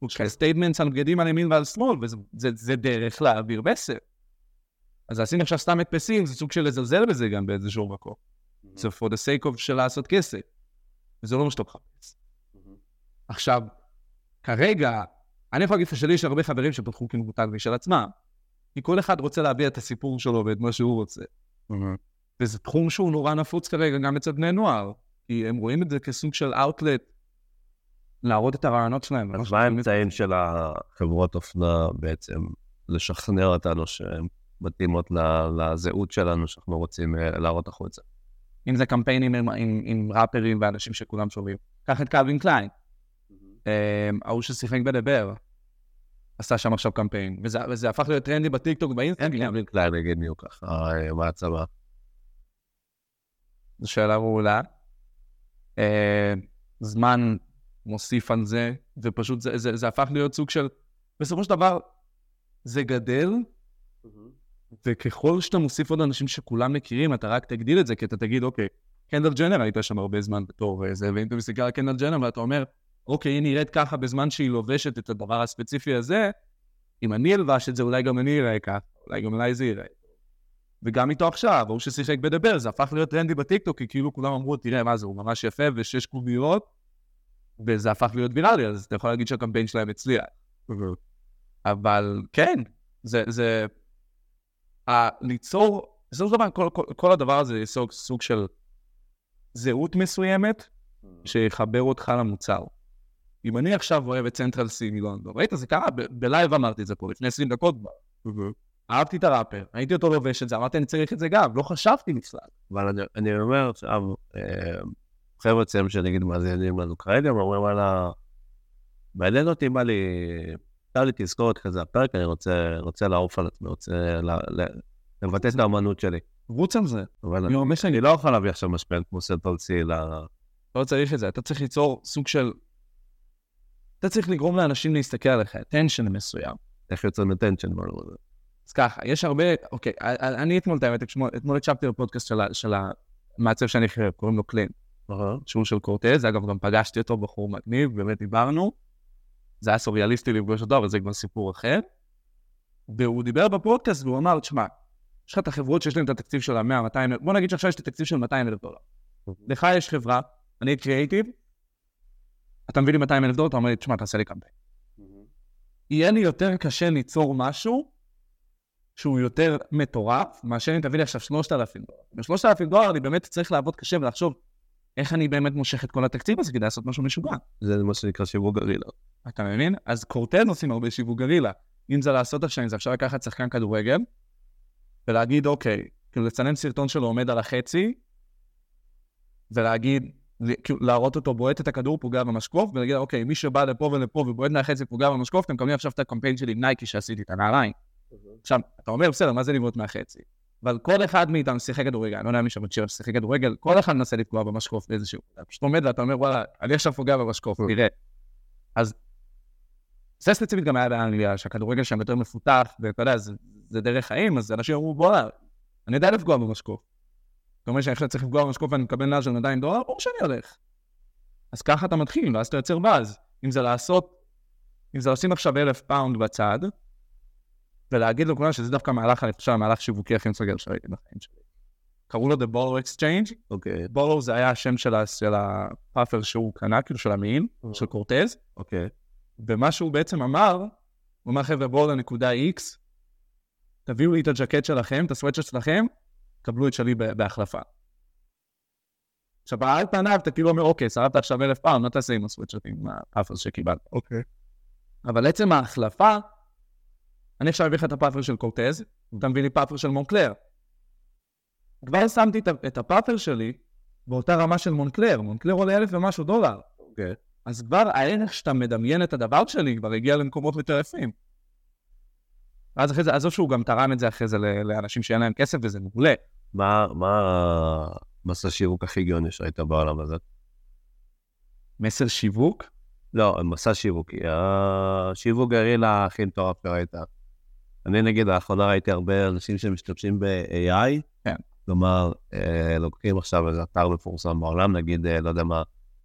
S2: אוקיי. statements על בגדים על ימין ועל שמאל, וזה דרך להעביר מסר. אז לשים עכשיו סתם הדפסים, זה סוג של לזלזל בזה גם באיזשהו מקום. זה for the sake of של לעשות כסף. וזה לא מה שאתה מחפש. עכשיו, כרגע, אני יכול להגיד לך שלי יש הרבה חברים שפתחו כאילו מותג משל עצמם. כי כל אחד רוצה להביע את הסיפור שלו ואת מה שהוא רוצה. וזה תחום שהוא נורא נפוץ כרגע גם אצל בני נוער, כי הם רואים את זה כסוג של אאוטלט להראות את הרעיונות שלהם.
S1: אז מה האמצעים של החברות אופנה בעצם לשכנע אותנו שהן מתאימות לזהות שלנו שאנחנו רוצים אה, להראות החוצה?
S2: אם זה קמפיינים עם, עם, עם ראפרים ואנשים שכולם שומעים. קח את קלווין קליין, ההוא ששיחק ב The Bear, עשה שם עכשיו קמפיין, וזה, וזה הפך להיות טרנדי בטיקטוק, באינסטגרם.
S1: אין קלווין קליין נגיד מי הוא ככה, אה, מה הצבא?
S2: זו שאלה מעולה. אה, זמן מוסיף על זה, ופשוט זה, זה, זה הפך להיות סוג של, בסופו של דבר, זה גדל, וככל שאתה מוסיף עוד אנשים שכולם מכירים, אתה רק תגדיל את זה, כי אתה תגיד, אוקיי, קנדל ג'נר הייתה שם הרבה זמן בתור זה, ואם אתה מסתכל על קנדל ג'נר ואתה אומר, אוקיי, היא נראית ככה בזמן שהיא לובשת את הדבר הספציפי הזה, אם אני אלבש את זה, אולי גם אני אראה ככה, אולי גם אולי זה יראה. וגם איתו עכשיו, ההוא ששיחק ב The Bear, זה הפך להיות טרנדי בטיקטוק, כי כאילו כולם אמרו, תראה, מה זה, הוא ממש יפה, ושש קוביות, וזה הפך להיות ויראלי, אז אתה יכול להגיד שהקמפיין שלהם הצליח. אבל כן, זה, זה, ליצור, בסופו של דבר, כל, כל, כל הדבר הזה ליצור סוג של זהות מסוימת, שיחבר אותך למוצר. אם אני עכשיו אוהב את סנטרל סי מלונדון, ראית, זה קרה, בלייב אמרתי את זה פה, לפני 20 דקות כבר. אהבתי את הראפר, ראיתי אותו לובש את זה, אמרתי, אני צריך את זה גם, לא חשבתי בכלל.
S1: אבל אני, אני אומר עכשיו, אה, חבר'ה צעירים שנגיד מאזינים לנו כרגע, אומרים וואלה, מעניין אותי מה לי, הייתה לי תזכורת כזה הפרק, אני רוצה, רוצה לעוף על עצמי, רוצה לבטא את האמנות שלי.
S2: רוץ על זה.
S1: אבל אני לא יכול להביא עכשיו משפיען כמו סנטרל סי ל...
S2: לא צריך את זה, אתה צריך ליצור סוג של... אתה צריך לגרום לאנשים להסתכל עליך, attention מסוים.
S1: איך יוצרים attention ברור הזה?
S2: אז ככה, יש הרבה, אוקיי, אני אתמול, את האמת, אתמול הקשבתי לפודקאסט של המעצב שאני חייב, קוראים לו קלין. שהוא של קורטז, אגב, גם פגשתי אותו, בחור מגניב, באמת דיברנו. זה היה סוריאליסטי לפגוש אותו, אבל זה כבר סיפור אחר. והוא דיבר בפודקאסט והוא אמר, תשמע, יש לך את החברות שיש להן את התקציב של ה-100, 200, בוא נגיד שעכשיו יש לי תקציב של 200 אלף דולר. לך יש חברה, אני קריאייטיב, אתה מביא לי 200 אלף דולר, אתה אומר לי, תשמע, תעשה לי קמפיין. יהיה לי יותר קשה ליצור משהו שהוא יותר מטורף, מאשר אם תביא לי עכשיו 3,000 דולר. ב-3,000 דולר אני באמת צריך לעבוד קשה ולחשוב איך אני באמת מושך את כל התקציב הזה כדי לעשות משהו משוגע.
S1: זה מה שנקרא שיווק גרילה.
S2: אתה מבין? אז קורטן עושים הרבה שיווק גרילה. אם זה לעשות עכשיו, זה אפשר לקחת שחקן כדורגל, ולהגיד, אוקיי, כאילו לצלם סרטון שלו עומד על החצי, ולהגיד, כאילו להראות אותו בועט את הכדור, פוגע במשקוף, ולהגיד, אוקיי, מי שבא לפה ולפה ובועט מהחצי פוגע במשקוף, אתם מקבלים עכשיו את הקמפיין שלי עם נייקי שעשיתי, את הנעליים. עכשיו, אתה אומר, בסדר, מה זה לבעוט מהחצי? אבל כל אחד מאיתנו שיחק כדורגל, אני לא יודע מי שם בצ'ירף שיחק כדורגל, כל אחד מנסה לפגוע במשקוף באיזשהו... אתה פשוט עומד ואתה אומר, וואלה, אני עכשיו פוגע במשקוף, תראה. אז זה ספציפית גם היה באנגליה, שהכדורגל שם יותר מפותח, ואתה יודע, זה, זה דרך חיים, אז אנשים אמרו, בוא'נה, אני יודע לפגוע במשקוף. זאת אומרת שאני עכשיו צריך לפגוע במשקוף ואני מקבל נאז' של 200 דולר, ברור שאני הולך. אז ככה אתה מתחיל, ואז אתה יוצר באז. אם זה לעשות, אם זה לשים עכשיו אלף פאונד בצד, ולהגיד לכולם שזה דווקא מהלך, אני חושב, המהלך שיווקי הכי מסוגל שראיתי בחיים שלי. קראו לו The Bolo Exchange.
S1: אוקיי.
S2: Bolo זה היה השם של, של ה puffer שהוא קנה, כאילו של המעיל, mm. של קורטז.
S1: אוקיי.
S2: ומה שהוא בעצם אמר, הוא אמר, חבר'ה, בואו לנקודה X, תביאו לי את הג'קט שלכם, את הסוואצ'ר שלכם, קבלו את שלי בהחלפה. עכשיו, על פניו אתה כאילו אומר, אוקיי, שרפת עכשיו אלף פאונד, מה תעשה עם ה sweatshirtים, עם ה puffer שקיבלת?
S1: אוקיי.
S2: אבל עצם ההחלפה, אני עכשיו אביא לך את ה puffer של קורטז, אתה מביא לי puffer של מונקלר. כבר שמתי את ה puffer שלי באותה רמה של מונקלר, מונקלר עולה אלף ומשהו דולר.
S1: אוקיי.
S2: אז כבר הערך שאתה מדמיין את הדבר שלי כבר הגיע למקומות מטרפים. ואז אחרי זה, עזוב שהוא גם תרם את זה אחרי זה לאנשים שאין להם כסף וזה מעולה.
S1: מה, מה המסע שיווק הכי גאוני שהיית בעולם הזה?
S2: מסר שיווק?
S1: לא, מסע שיווקי. השיווק גרילה הכי מטורף שראית. אני נגיד, לאחרונה ראיתי הרבה אנשים שמשתמשים ב-AI.
S2: כן.
S1: כלומר, אה, לוקחים עכשיו איזה אתר מפורסם בעולם, נגיד, אה, לא יודע מה,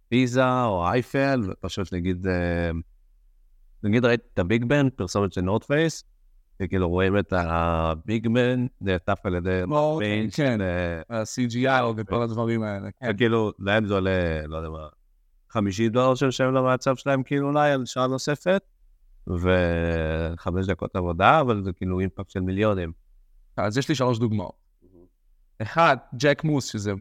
S1: פיזה או אייפל, ופשוט נגיד, אה, נגיד ראיתי את הביג בן, פרסומת של נורד פייס, וכאילו רואים את הביג בן נעטף על ידי
S2: פיינט. כן, ה-CGI וכל הדברים האלה. כן.
S1: וכאילו, להם זה עולה, לא יודע מה, 50 דולר של שם למעצב שלהם, כאילו אולי על שעה נוספת, וחמש דקות עבודה, אבל זה כאילו impact של מיליונים.
S2: אז יש לי שלוש דוגמאות. אחד, ג'ק מוס, שזה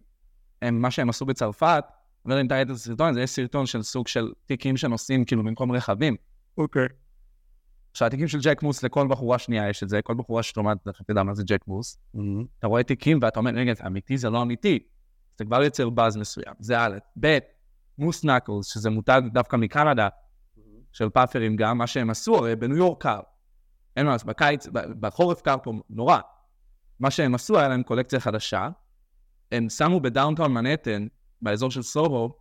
S2: מה שהם עשו בצרפת, לא יודע אם אתה ראית את הסרטון, זה יש סרטון של סוג של תיקים שנוסעים כאילו במקום רכבים.
S1: אוקיי.
S2: עכשיו, התיקים של ג'ק מוס, לכל בחורה שנייה יש את זה, כל בחורה שתאמרת, אתה יודע מה זה ג'ק מוס. אתה רואה תיקים ואתה אומר, רגע, זה אמיתי, זה לא אמיתי. זה כבר יוצר באז מסוים, זה א', ב', מוס נקלס, שזה מותג דווקא מקנדה, של פאפרים גם, מה שהם עשו, הרי בניו יורק קר. אין מה לעשות, בקיץ, בחורף קר פה נורא. מה שהם עשו, היה להם קולקציה חדשה, הם שמו ב downtown מנהטן באזור של סוהו,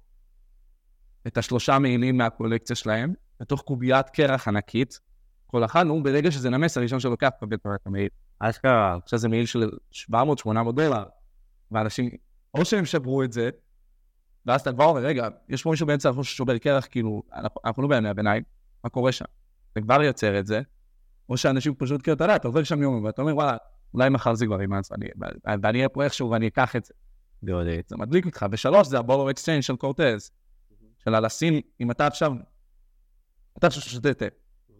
S2: את השלושה מעילים מהקולקציה שלהם, בתוך קוביית קרח ענקית. כל אחד, נו, ברגע שזה נמס, הראשון שלוקח מקבל את המעיל. אשכרה, עכשיו זה מעיל של 700-800 דולר. ואנשים, או שהם שברו את זה, ואז אתה כבר אומר, רגע, יש פה מישהו באמצע הרחוב ששובר קרח, כאילו, אנחנו, לא בימי הביניים, מה קורה שם? אתה כבר יוצר את זה, או שאנשים פשוט, כאילו, אתה יודע, אתה עובר שם יום, ואתה אומר, וואלה, אולי מחר זה כבר יימס, ואני אהיה פה איכשהו ואני אקח את זה. זה מדליק אותך. ושלוש, זה ה Bolo Exchange של קורטז. של הלשים, אם אתה עכשיו, אתה עכשיו שותה תה,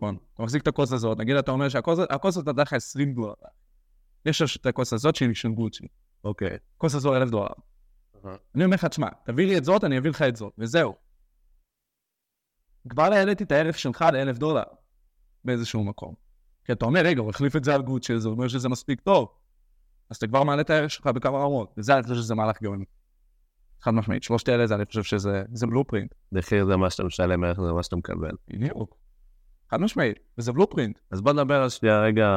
S2: נכון? אתה מחזיק את הכוס הזאת, נגיד אתה אומר שהכוס הזאת נתן לך 20 דולר. יש את הכוס הזאת שהיא של גוצ'י.
S1: אוקיי.
S2: הכוס הזו 1,000 דולר. אני אומר לך, תשמע, תביא לי את זאת, אני אביא לך את זאת, וזהו. כבר העליתי את הערך שלך ל-1,000 דולר באיזשהו מקום. כי אתה אומר, רגע, הוא החליף את זה על גוצ'י, זה אומר שזה מספיק טוב. אז אתה כבר מעלה את הערך שלך בכמה רמות, וזה אני חושב שזה מהלך גאוני. חד משמעית, שלושת אלה זה אני חושב שזה בלופרינט.
S1: מחיר זה מה שאתה משלם, ערך זה מה שאתה מקבל.
S2: בדיוק. חד משמעית, וזה בלופרינט.
S1: אז בוא נדבר על שנייה רגע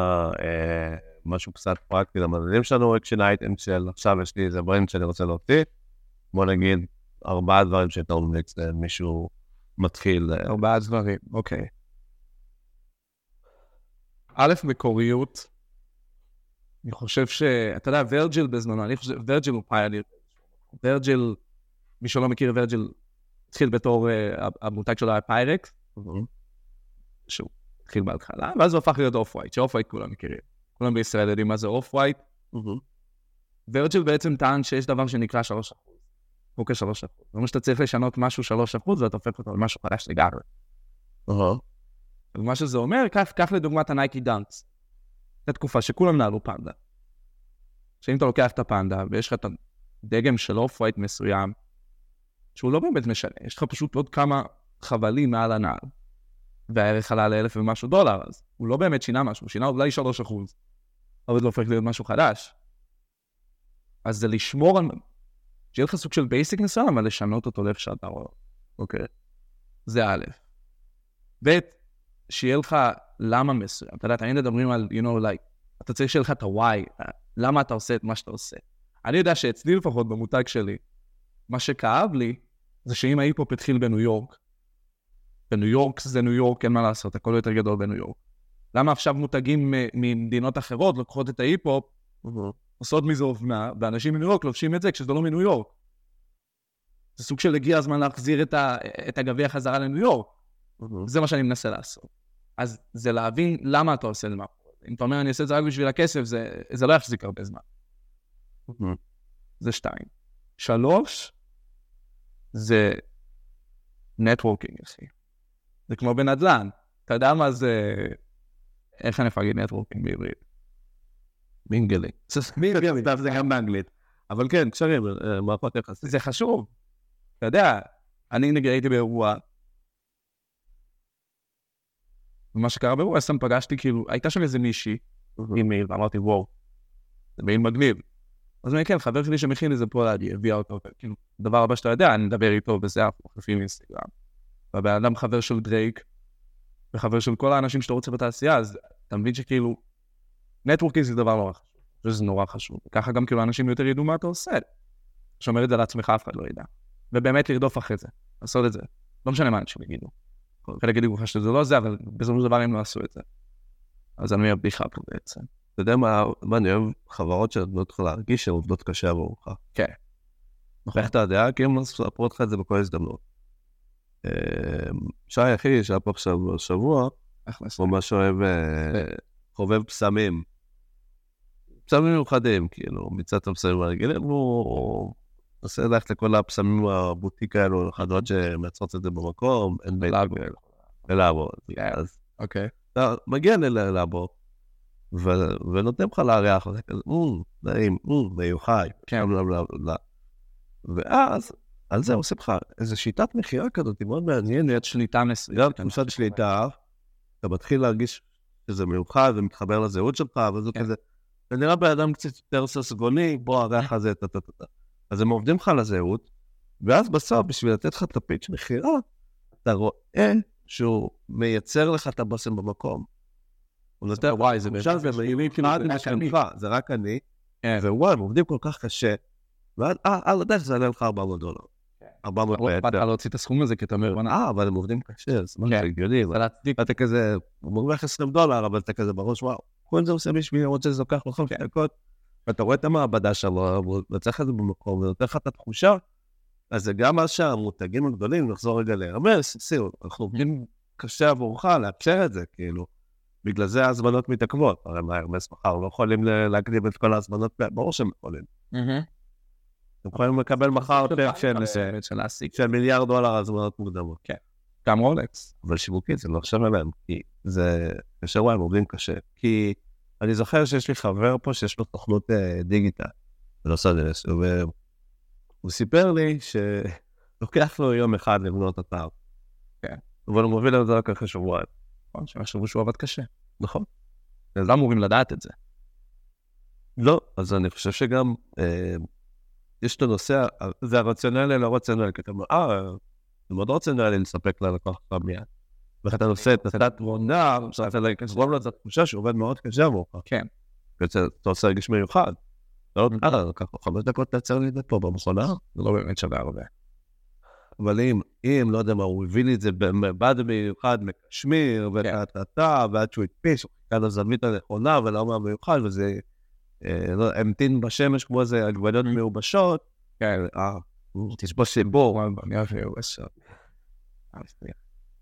S1: אה, משהו קצת פרקטי למדדים שלנו, action item של עכשיו יש לי איזה brand שאני רוצה להוציא. בוא נגיד ארבעה דברים שאתה ממליץ למישהו מתחיל.
S2: אה, ארבעה דברים, אוקיי. א', מקוריות. אני חושב ש... אתה יודע, ורג'יל בזמנו, אני חושב, ורג'יל הוא pioneer. ורג'יל מי שלא מכיר, ורג'יל התחיל בתור, uh, המותג שלו היה Pyrex, שהוא התחיל בהתחלה, ואז הוא הפך להיות Off White, ש Off White כולם מכירים. כולם בישראל יודעים מה זה Off White. ורג'יל בעצם טען שיש דבר שנקרא 3%. חוק ה-3%. זאת אומרת שאתה צריך לשנות משהו 3% ואתה הופך אותו למשהו חדש לגמרי. ומה שזה אומר, קח, לדוגמת הנייקי Dunks. זו תקופה שכולם נעלו פנדה. שאם אתה לוקח את הפנדה ויש לך את הדגם של Off White מסוים, שהוא לא באמת משנה, יש לך פשוט עוד כמה חבלים מעל הנעל, והערך עלה לאלף ומשהו דולר, אז הוא לא באמת שינה משהו, הוא שינה אולי שלוש אחוז, אבל זה הופך להיות משהו חדש. אז זה לשמור על... שיהיה לך סוג של basic מסוים, אבל לשנות אותו לאיך שאתה רואה. אוקיי? זה א'. ב', שיהיה לך למה מסוים. אתה יודע, תמיד מדברים על, you know, like, אתה צריך שיהיה לך את ה-why, למה אתה עושה את מה שאתה עושה. אני יודע שאצלי לפחות, במותג שלי, מה שכאב לי, זה שאם ההיפ-הופ התחיל בניו יורק, בניו יורק זה ניו יורק, אין מה לעשות, הכל יותר גדול בניו יורק. למה עכשיו מותגים ממדינות אחרות לוקחות את ההיפ-הופ, עושות מזה אופנה, ואנשים מניו יורק לובשים את זה כשזה לא מניו יורק. זה סוג של הגיע הזמן להחזיר את, ה, את הגביע חזרה לניו יורק. זה מה שאני מנסה לעשות. אז זה להבין למה אתה עושה את זה. אם אתה אומר, אני אעשה את זה רק בשביל הכסף, זה, זה לא יחזיק הרבה זמן. זה שתיים. שלוש, זה networking, אחי. זה כמו בנדל"ן. אתה יודע מה זה... איך אני יכול להגיד networking בעברית?
S1: mingling. Mingling, זה גם באנגלית. אבל כן, קשרים, אה, מערכות יחסים.
S2: זה חשוב. אתה יודע, אני נגיד הייתי באירוע, ומה שקרה באירוע, סתם פגשתי, כאילו, הייתה שם איזה מישהי, עם מייל, ואמרתי, וואו, זה מייל מגניב. אז אני כן, חבר שלי שמכין איזה פולאדי, הביאה אותו, כאילו, דבר הבא שאתה יודע, אני מדבר איתו וזה, אנחנו מחליפים אינסטגרם. והבן אדם חבר של דרייק, וחבר של כל האנשים שאתה רוצה בתעשייה, אז אתה מבין שכאילו, נטוורקינג זה דבר נורא חשוב, זה נורא חשוב. ככה גם כאילו אנשים יותר ידעו מה אתה עושה. שומר את זה לעצמך, אף אחד לא ידע. ובאמת לרדוף אחרי זה, לעשות את זה. לא משנה מה אנשים יגידו. חלק יגידו לך שזה לא זה, אבל בסופו של דבר הם לא עשו את זה. אז אני הבדיחה פה בעצם.
S1: אתה יודע מה, מה אני אוהב? חברות שנותנות לך להרגיש שהן עובדות קשה עבורך.
S2: כן.
S1: נכון. איך אתה יודע? כי הם מספרות לך את זה בכל הזדמנות. אמ, שי אחי, שהיה פה עכשיו בשבוע, הוא ממש אוהב, אה, חובב פסמים. פסמים מיוחדים, כאילו, מצד הפסמים הרגילים, הוא מנסה ללכת לכל הפסמים הבוטיק האלו, החדות שמייצרות את זה במקום, אין בית ללאבו. אז
S2: אוקיי.
S1: אתה מגיע ללאבו, ונותן לך לארח, וזה כזה, נעים, מיוחד, כן. ואז על זה עושה לך איזו שיטת מכירה כזאת, מאוד מעניינת.
S2: שליטה מסוימת.
S1: גם תחושת שליטה, אתה מתחיל להרגיש שזה מיוחד ומתחבר לזהות שלך, וזה כזה, זה נראה בן אדם קצת יותר ססגוני, בוא, הריח הזה, טה-טה-טה. אז הם עובדים לך על הזהות, ואז בסוף, בשביל לתת לך את הפיץ' מכירה, אתה רואה שהוא מייצר לך את הבושם במקום. הוא נותן, וואי, זה עכשיו זה מעילים כאילו, זה רק אני, ווואי, הם עובדים כל כך קשה, ואז, אה, על הדרך זה יעלה לך 400 דולר. 400
S2: לא אכפת לך להוציא את הסכום הזה, כי אתה אומר,
S1: אה, אבל הם עובדים קשה, אז מה זה הגיוני, אתה כזה, הוא מרוויח 20 דולר, אבל אתה כזה בראש, וואו, כל זה עושה בשבילי, למרות שזה לוקח לך חמש דקות, ואתה רואה את המעבדה שלו, הוא יוצא לך את זה במקום, ונותן לך את התחושה, אז זה גם מה שהמותגים הגדולים, נחזור רגע להרמס, סיור, אנחנו עובדים קשה עבורך לאפשר את זה, כאילו. בגלל זה ההזמנות מתעכבות, הרי מה, הרמס מחר לא יכולים להקדים את כל ההזמנות, ברור שהם יכולים. אתם יכולים לקבל מחר פרק של מיליארד דולר הזמנות מוקדמות.
S2: כן. גם רולקס.
S1: אבל שיווקית זה לא עכשיו אליהם, כי זה קשה וואי, הם עובדים קשה. כי אני זוכר שיש לי חבר פה שיש לו תוכנות אה, דיגיטל, בלוס אנג'לס, והוא סיפר לי שלוקח לו יום אחד לבנות אתר.
S2: כן.
S1: אבל הוא מוביל את זה רק אחרי שבועיים.
S2: נכון, שהם יחשבו שהוא עבד קשה.
S1: נכון.
S2: אז לא אמורים לדעת את זה.
S1: לא, אז אני חושב שגם אה, יש את הנושא, זה הרציונלי לא רציונלי, כי אתה אומר, אה, זה מאוד רציונלי לספק ללקוח שלך מיד. ואתה עושה את התת תמונה, שאתה לגרום לו את התחושה שהוא עובד מאוד קשה עבורך.
S2: כן.
S1: אתה עושה רגיש מיוחד. לא, אה, לקח לו חמש דקות לייצר לי את זה פה במכונה,
S2: זה לא באמת שווה הרבה.
S1: אבל אם, אם, לא יודע מה, הוא הביא לי את זה בד מיוחד מקשמיר, וטה-טה, ועד שהוא הדפיס, הוא חיכה לזווית הנכונה ולא המיוחד, וזה המתין בשמש כמו איזה עגבניות מיובשות,
S2: כן,
S1: אה, יש בו שיבור.
S2: אני אוהב יבש.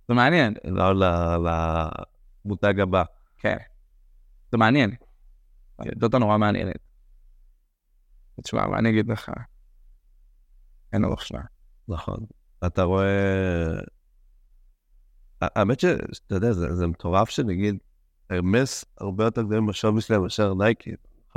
S2: זה מעניין.
S1: לא למותג הבא.
S2: כן. זה מעניין. זאת נורא מעניינת. תשמע, מה אני אגיד לך? אין לו מחשבה.
S1: נכון. אתה רואה... האמת שאתה יודע, זה, זה מטורף שנגיד, הרמס הרבה יותר גדולים בשווי שלהם מאשר נייקי.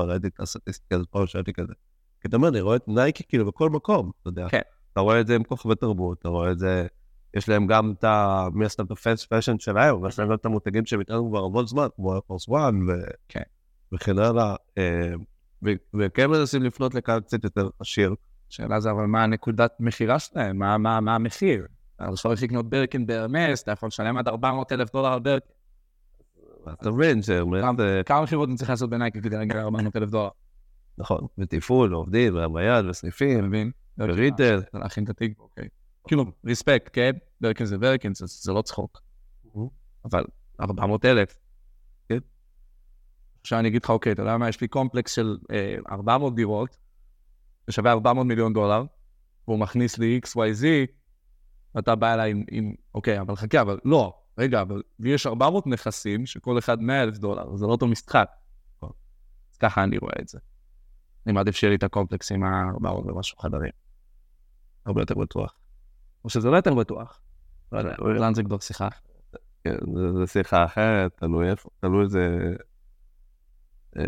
S1: ראיתי את הסטטיסטיקה הזאת פעם שאלתי כזה. כי אתה אומר, אני רואה את נייקי כאילו בכל מקום, אתה יודע.
S2: כן.
S1: אתה רואה את זה עם כוכבי תרבות, אתה רואה את זה, יש להם גם את ה... מי עשתה את ה fast fashion שלהם, ויש להם גם את המותגים שהם איתנו כבר המון זמן, כמו Air Force One,
S2: כן.
S1: וכן הלאה. אה, וכן מנסים לפנות לקהל קצת יותר עשיר.
S2: שאלה זה, אבל מה הנקודת מכירה שלהם? מה, מה, מה המחיר? אתה יכול לקנות ברקין בהרמס, אתה יכול לשלם עד 400 אלף דולר על ברקין.
S1: אתה מבין שהרמס...
S2: כמה מכירות אני צריך לעשות בנייקי כדי להגיע ל-400 אלף דולר?
S1: נכון, ותפעול, עובדים, והביד, וסניפים,
S2: מבין?
S1: ו retail.
S2: להכין את התיק, אוקיי. כאילו, respect, כן? ברקין זה ברקין, זה לא צחוק. אבל 400 אלף.
S1: כן.
S2: עכשיו אני אגיד לך, אוקיי, אתה יודע מה, יש לי קומפלקס של 400 דירות, זה שווה 400 מיליון דולר, והוא מכניס לי XYZ, ואתה בא אליי עם, אוקיי, אבל חכה, אבל לא, רגע, אבל יש 400 נכסים, שכל אחד 100 אלף דולר, זה לא אותו משחק. אז ככה אני רואה את זה. אני מעדיף שיהיה לי את הקומפלקס עם ה-400 ומשהו חדרים. הרבה יותר בטוח. או שזה לא יותר בטוח. לא יודע, לאן זה כבר שיחה.
S1: כן, זה שיחה אחרת, תלוי איפה, תלוי איזה... אה,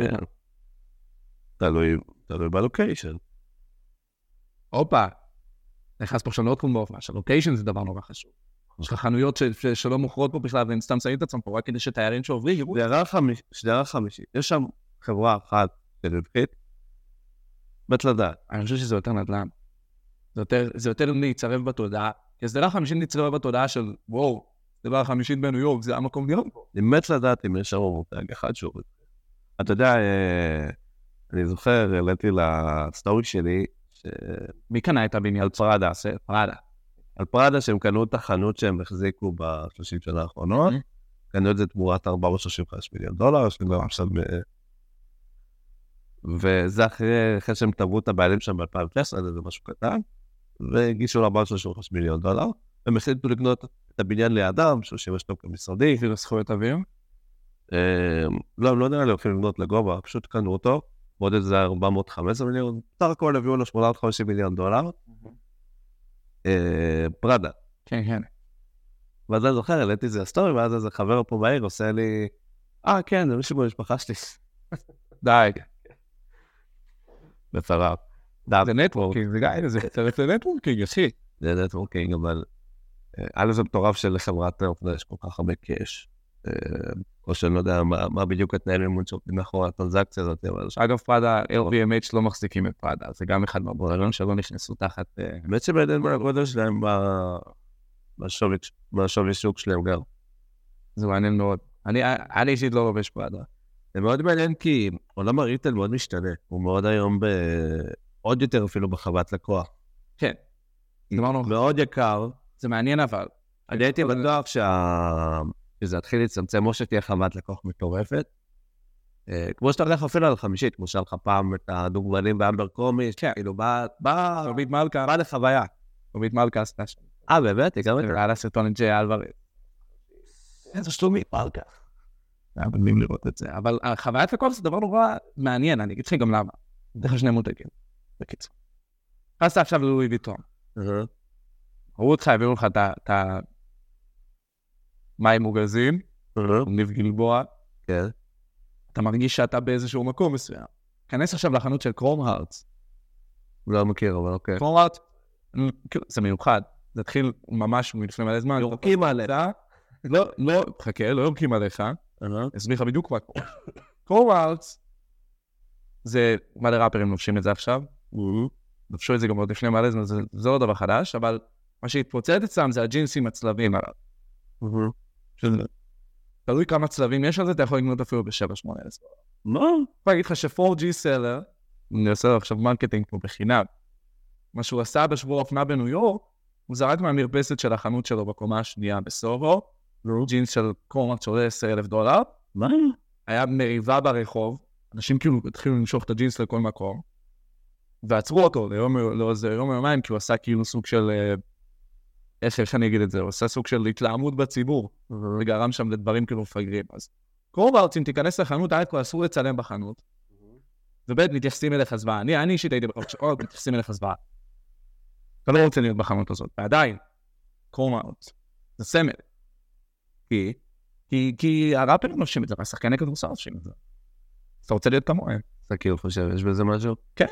S1: תלוי, תלוי בלוקיישן.
S2: הופה, נכנס פה עכשיו לעוד תחום באופן, שהלוקיישן זה דבר נורא חשוב. יש לך חנויות שלא מוכרות פה בכלל, והם סתם שמים את עצמם פה רק כדי שתיירים שעוברים יראו.
S1: שדרה חמישית, יש שם חברה אחת של רווחית, מת לדעת.
S2: אני חושב שזה יותר נדל"ן. זה יותר, זה יותר להיצרב בתודעה, כי הסדרה חמישית נצרבה בתודעה של וואו, הסדרה חמישית בניו יורק, זה המקום להיות פה.
S1: אני מת לדעת אם יש שם מותג אחד שהוא... אתה יודע, אה, אני זוכר, העליתי לסטורי שלי, ש...
S2: מי קנה את הבניין?
S1: על פראדה.
S2: פראדה.
S1: על פראדה שהם קנו את החנות שהם החזיקו ב-30 שנה האחרונות, קנו את זה תמורת 435 מיליון דולר, יש לי גם עכשיו... וזה אחרי, אחרי שהם תבעו את הבעלים שם ב-2019, זה משהו קטן, והגישו ל 435 מיליון דולר, הם החליטו לקנות את הבניין לידם, שהוא שימש טוב כמשרדי.
S2: כאילו זכויות אוויר?
S1: לא, הם לא נראה לי הולכים לבנות לגובה, פשוט קנו אותו, עוד איזה 415 מיליון, בסך הכל הביאו לו 850 מיליון דולר. פראדה.
S2: כן, כן.
S1: ואז אני זוכר, העליתי את זה לסטורי, ואז איזה חבר פה בעיר עושה לי, אה, כן, זה מישהו במשפחה שלי. *laughs*
S2: די.
S1: בצרף.
S2: זה networking, זה גם, זה networking, אחי.
S1: זה networking, אבל... א' זה מטורף שלחברת יש כל כך הרבה קאש. או שאני לא יודע מה בדיוק התנאי לימוד שעובדים מאחורי הטרנזקציה הזאת, אבל...
S2: אגב, פראדה, LVMH לא מחזיקים את פראדה, זה גם אחד מהבולרים שלא נכנסו תחת...
S1: האמת שבעצם הגודל שלהם בשווי שוק שלהם גם.
S2: זה מעניין מאוד. אני אישית לא לובש פראדה.
S1: זה מאוד מעניין כי עולם הריטל מאוד משתנה, הוא מאוד היום ב... עוד יותר אפילו בחוות לקוח.
S2: כן.
S1: מאוד יקר.
S2: זה מעניין אבל.
S1: אני הייתי בטוח שה... שזה יתחיל להצטמצם, או שתהיה חוות לקוח מטורפת. כמו שאתה הולך אפילו על חמישית, כמו שהיה לך פעם את הדוגמנים באמבר קומי,
S2: כן.
S1: כאילו בא, בא,
S2: רובית מלכה,
S1: בא לחוויה.
S2: רובית מלכה עשתה שם.
S1: אה, באמת? היא גם הייתה?
S2: היה לה סרטון עם ג'יי אלוורז.
S1: איזה שלומית מלכה.
S2: היה מדהים לראות את זה, אבל חוויית לקוח זה דבר נורא מעניין, אני אגיד לך גם למה. דרך שני מותגים, בקיצור. נכנסת עכשיו ללואי ויטון. ראו אותך, הביאו לך את. מים מוגזים, ניב גלבוע.
S1: כן.
S2: אתה מרגיש שאתה באיזשהו מקום מסוים. כנס עכשיו לחנות של קרום הארץ.
S1: לא מכיר, אבל אוקיי.
S2: קרום הארץ, זה מיוחד. זה התחיל ממש מלפני מלא זמן.
S1: יורקים עליך.
S2: לא, לא, חכה, לא יורקים עליך. אסביר לך בדיוק מה קורה. Chrome Hearts, זה מלא ראפרים לובשים את זה עכשיו. לבשו את זה גם עוד לפני מלא זמן, זה לא דבר חדש, אבל מה שהתפוצץ אצלם זה הג'ינסים עם הצלבים עליו. תלוי כמה צלבים יש על זה, אתה יכול לקנות אפילו ב-7-8 אלף.
S1: מה?
S2: אני יכול להגיד לך ש-4G seller, אני עושה לו עכשיו marketing פה בחינם, מה שהוא עשה בשבוע האופנה בניו יורק, הוא זרק מהמרפסת של החנות שלו בקומה השנייה בסוהו, ג'ינס של קורמארט שעולה 10 אלף דולר.
S1: מה?
S2: היה מריבה ברחוב, אנשים כאילו התחילו למשוך את הג'ינס לכל מקום. ועצרו אותו ליום לא, זה יום יומיים, כי הוא עשה כאילו סוג של... איך, איך אני אגיד את זה? הוא עשה סוג של התלהמות בציבור, וגרם שם לדברים כאילו מפגרים. אז קרוב הארצים, תיכנס לחנות, א' כל אסור לצלם בחנות, וב' מתייחסים אליך זוועה. אני, אני אישית הייתי בחנות שעות, מתייחסים אליך זוועה. אתה לא רוצה להיות בחנות הזאת, ועדיין, Chrome Hearts, זה סמל. כי, כי, כי הראפרים נושאים את זה, והשחקני כדורסל נושאים את זה. אתה רוצה להיות כמוהם.
S1: אתה כאילו חושב, יש בזה משהו?
S2: כן.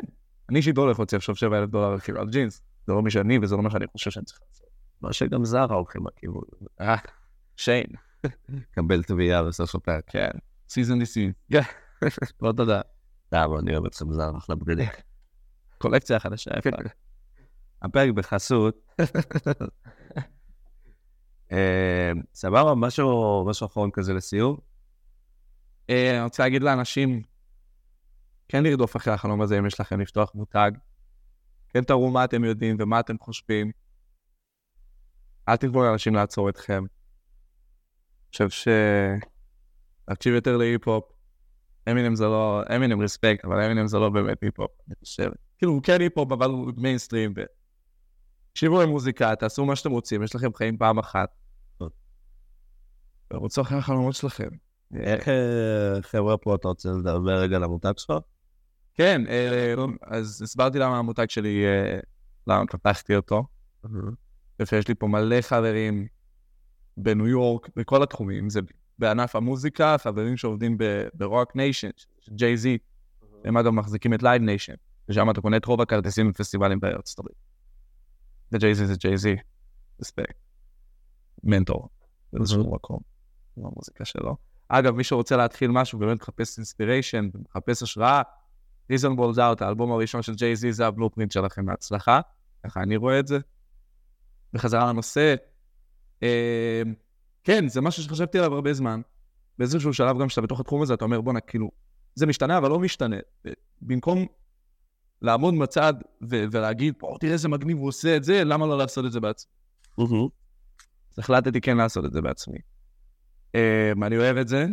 S2: אני אישית לא הולך להוציא עכשיו 7 אלף דולר כאילו על ג'ינס. זה לא מי שאני וזה לא מה שאני חושב שאני צריך לעשות.
S1: מה שגם זרה הולכים בכיוון.
S2: אה, Shein.
S1: קבל תביעה בסוף הפרק.
S2: כן. Cease and desist. כן. לא תודה.
S1: למה, אני אוהב אתכם זר, אחלה בגדים.
S2: קולקציה חדשה, יפה.
S1: הפרק בחסות. אה, סבבה, משהו אחרון כזה לסיום?
S2: אה, אני רוצה להגיד לאנשים, כן לרדוף אחרי החלום הזה אם יש לכם לפתוח מותג. כן תראו מה אתם יודעים ומה אתם חושבים. אל תגבו לאנשים לעצור אתכם. אני חושב ש... להקשיב יותר להיפ-הופ. אמינם זה לא... אמינם respect, אבל אמינם זה לא באמת היפ-הופ, אני חושב. כאילו, הוא כן היפ-הופ, אבל הוא מיינסטרים. ו... תקשיבו למוזיקה, תעשו מה שאתם רוצים, יש לכם חיים פעם אחת. ורוצו אחרי החלומות שלכם.
S1: איך אה, חבר'ה פה אתה רוצה לדבר רגע על המותג שלך?
S2: כן, אה, אז הסברתי למה המותג שלי, אה, למה פתחתי אותו. יש לי פה מלא חברים בניו יורק, בכל התחומים, זה בענף המוזיקה, חברים שעובדים ב Roc Nation, ג'יי זי, הם אגב מחזיקים את Live Nation, ושם אתה קונה את רוב הכרטיסים בפסטיבלים בארצות הברית. וג'יי זי זה ג'יי זי, respect, מנטור, באיזשהו מקום, במוזיקה שלו. אגב, מי שרוצה להתחיל משהו, באמת מחפש inspiration, מחפש השראה, Reasonable Doubt, האלבום הראשון של ג'יי זי, זה ה blueprint שלכם. להצלחה, ככה אני רואה את זה. בחזרה לנושא, אה, כן, זה משהו שחשבתי עליו הרבה זמן. באיזשהו שלב גם כשאתה בתוך התחום הזה, אתה אומר, בואנה, כאילו, זה משתנה, אבל לא משתנה. במקום לעמוד בצד ו- ולהגיד, בוא, תראה איזה מגניב הוא עושה את זה, למה לא לעשות את זה בעצמי? אז החלטתי כן לעשות את זה בעצמי. Um, אני אוהב את זה,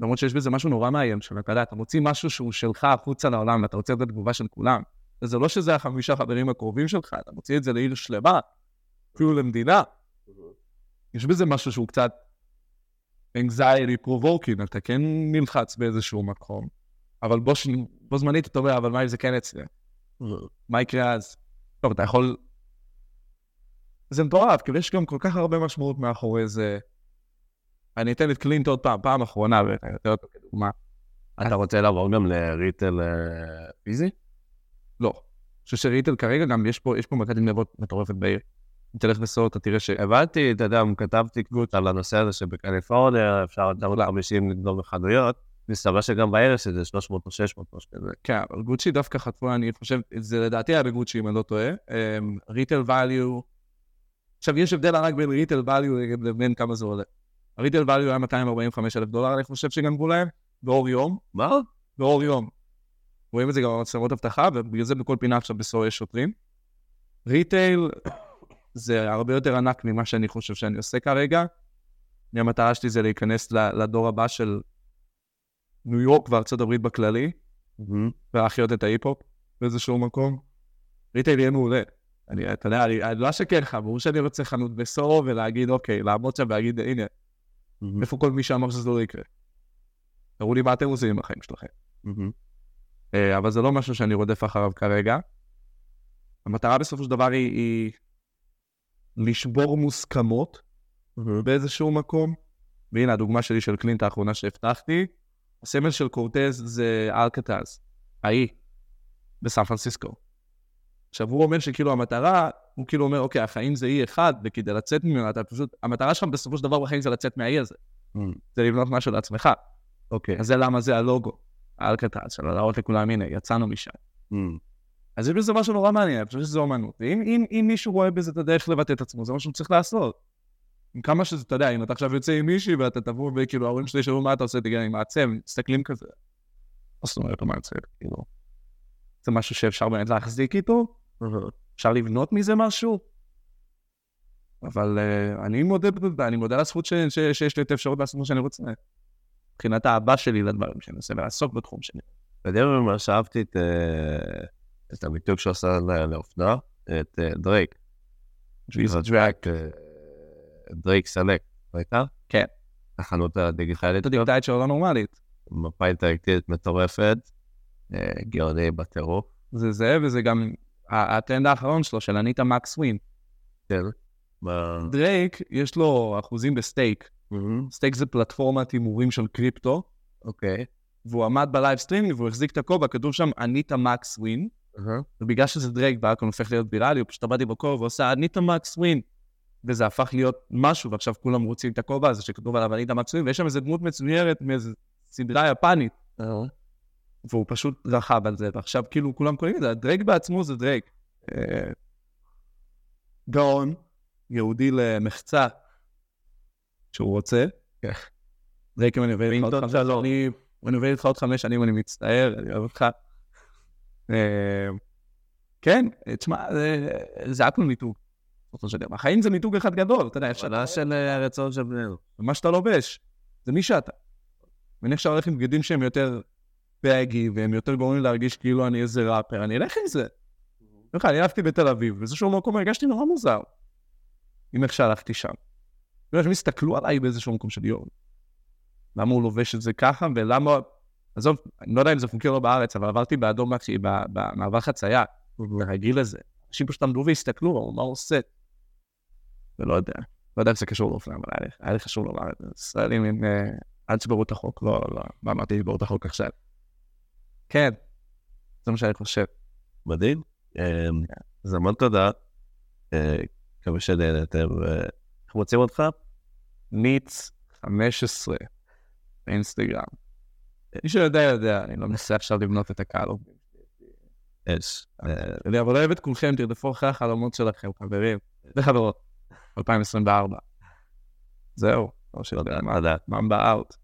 S2: למרות שיש בזה משהו נורא מאיים, שאתה יודע, אתה מוציא משהו שהוא שלך החוצה לעולם, ואתה רוצה את התגובה של כולם. וזה לא שזה החמישה חברים הקרובים שלך, אתה מוציא את זה לעיר שלמה, אפילו למדינה. יש בזה משהו שהוא קצת anxiety provoking, אתה כן נלחץ באיזשהו מקום, אבל בו, ש... בו זמנית אתה אומר, אבל מה אם זה כן אצלי? מה יקרה אז? טוב, אתה יכול... זה מטורף, כאילו יש גם כל כך הרבה משמעות מאחורי זה. אני אתן את קלינט עוד פעם, פעם אחרונה, ואני אתן אותו כדוגמה.
S1: אתה רוצה לעבור גם לריטל פיזי?
S2: לא. אני חושב שריטל כרגע גם, יש פה, יש פה מכת גנבות מטורפת בעיר. אם תלך בסוד, אתה תראה ש...
S1: הבנתי, אתה יודע, כתבתי קבוצה על הנושא הזה שבקליפורניה אפשר 950 לגנוב בחנויות. מסתבר שגם בערב שזה 300 או 600 או שכזה.
S2: כן, אבל גוצ'י דווקא חטפו, אני חושב, זה לדעתי היה בגוצ'י, אם אני לא טועה. ריטל value, עכשיו יש הבדל רק בין ריטל value לבין כמה זה עולה. ה retail value היה 245 אלף דולר, אני חושב שגנבו להם, באור יום.
S1: מה?
S2: באור יום. רואים את זה גם במצלמות אבטחה, ובגלל זה בכל פינה עכשיו בסוהו יש שוטרים. retail זה הרבה יותר ענק ממה שאני חושב שאני עושה כרגע. המטרה שלי זה להיכנס לדור הבא של ניו יורק וארצות הברית בכללי, mm-hmm. ולהחיות את ההיפ-הופ באיזשהו מקום. retail יהיה מעולה. אני, אתה יודע, אני, אני לא אשקר לך, ברור שאני רוצה חנות בסוהו ולהגיד, אוקיי, לעמוד שם ולהגיד, הנה, mm-hmm. איפה כל מי שאמר שזה לא יקרה? תראו לי מה אתם עושים עם החיים שלכם. Mm-hmm. אבל זה לא משהו שאני רודף אחריו כרגע. המטרה בסופו של דבר היא, היא לשבור מוסכמות mm-hmm. באיזשהו מקום. והנה הדוגמה שלי של קלינט האחרונה שהבטחתי, הסמל של קורטז זה אלקטז, האי, בסן פרנסיסקו. עכשיו הוא אומר שכאילו המטרה, הוא כאילו אומר, אוקיי, החיים זה אי אחד, וכדי לצאת ממנו, אתה פשוט, המטרה שלך בסופו של דבר בחיים זה לצאת מהאי הזה. Mm. זה לבנות משהו לעצמך.
S1: אוקיי.
S2: אז זה למה זה הלוגו, האלקטז, של להראות לכולם, הנה, יצאנו משם. Mm. אז יש בזה משהו נורא מעניין, אני חושב שזה אומנות. ואם אם, אם מישהו רואה בזה את הדרך לבטא את עצמו, זה מה שהוא צריך לעשות. עם כמה שזה, אתה יודע, אם אתה עכשיו יוצא עם מישהי ואתה תבוא וכאילו ההורים שלי שאומרים מה אתה עושה, תגיד, אני מעצב, מסתכלים כזה. מה זאת אומרת, הוא מעצב, כאילו. זה משהו שאפשר באמת להחזיק איתו, אפשר לבנות מזה משהו. אבל uh, אני מודה, אני מודה לזכות ש, ש, שיש לי את האפשרות לעשות מה שאני רוצה. מבחינת האהבה שלי לדברים שאני עושה ולעסוק בתחום שלי.
S1: אתה יודע מה שאהבתי את... Uh... את המיתוג שעושה לאופנה, את דרייק.
S2: דרייק.
S1: דרייק סלק, ראית?
S2: כן.
S1: החנות הדיגיטלית.
S2: הדיגיטלית שלו לא נורמלית.
S1: מפה אינטראקטיבית מטורפת, גאוני בטירוף.
S2: זה זה, וזה גם הטרנד האחרון שלו, של אניטה מקס ווין.
S1: כן.
S2: דרייק, יש לו אחוזים בסטייק. סטייק זה פלטפורמת הימורים של קריפטו.
S1: אוקיי.
S2: והוא עמד ב live streaming והוא החזיק את הכובע, כתוב שם אניטה מקס ווין. ובגלל שזה דרייק הכל הופך להיות ויראלי, הוא פשוט עמד עם הכובע ועושה אניטה מקס ווין. וזה הפך להיות משהו, ועכשיו כולם רוצים את הכובע הזה שכתוב עליו אניטה מקס ווין, ויש שם איזה דמות מצוירת מאיזה סדרה יפנית. והוא פשוט רכב על זה, ועכשיו כאילו כולם קוראים את זה, דרייק בעצמו זה דרייק. גאון, יהודי למחצה, שהוא רוצה. דרייק, אם עוד חמש שנים, אני עובד איתך עוד חמש שנים, אני מצטער, אני אוהב אותך. כן, תשמע, זה היה כמו מיתוג. החיים זה מיתוג אחד גדול, אתה יודע,
S1: שאלה של הרצון של בני
S2: מה שאתה לובש, זה מי שאתה. ואני עכשיו הולך עם בגדים שהם יותר באגי, והם יותר גורמים להרגיש כאילו אני איזה ראפר, אני אלך עם זה. אני הלכתי בתל אביב, באיזשהו מקום הרגשתי נורא מוזר. עם איך שהלכתי שם. אנשים הסתכלו עליי באיזשהו מקום של יום. למה הוא לובש את זה ככה, ולמה... עזוב, אני לא יודע אם זה חוקי או לא בארץ, אבל עברתי באדום מקסי, במעבר חצייה, רגיל לזה. אנשים פשוט עמדו והסתכלו, מה הוא עושה? ולא יודע. לא יודע אם זה קשור לאופנה, אבל היה לי חשוב לומר את זה. ישראלים הם... אל תשברו את החוק, לא, לא, מה אמרתי לשבור את החוק עכשיו? כן, זה מה שאני חושב.
S1: מדהים. אז המון תודה. מקווה שנהנתם. איך מוצאים אותך?
S2: ניץ 15 באינסטגרם. מי שיודע יודע, אני לא מנסה עכשיו לבנות את הקהל.
S1: יש.
S2: אני אבל אוהב את כולכם, תרדפו אחרי החלומות שלכם, חברים וחברות. 2024. זהו, לא שלא יודע מה, ממבה אאוט.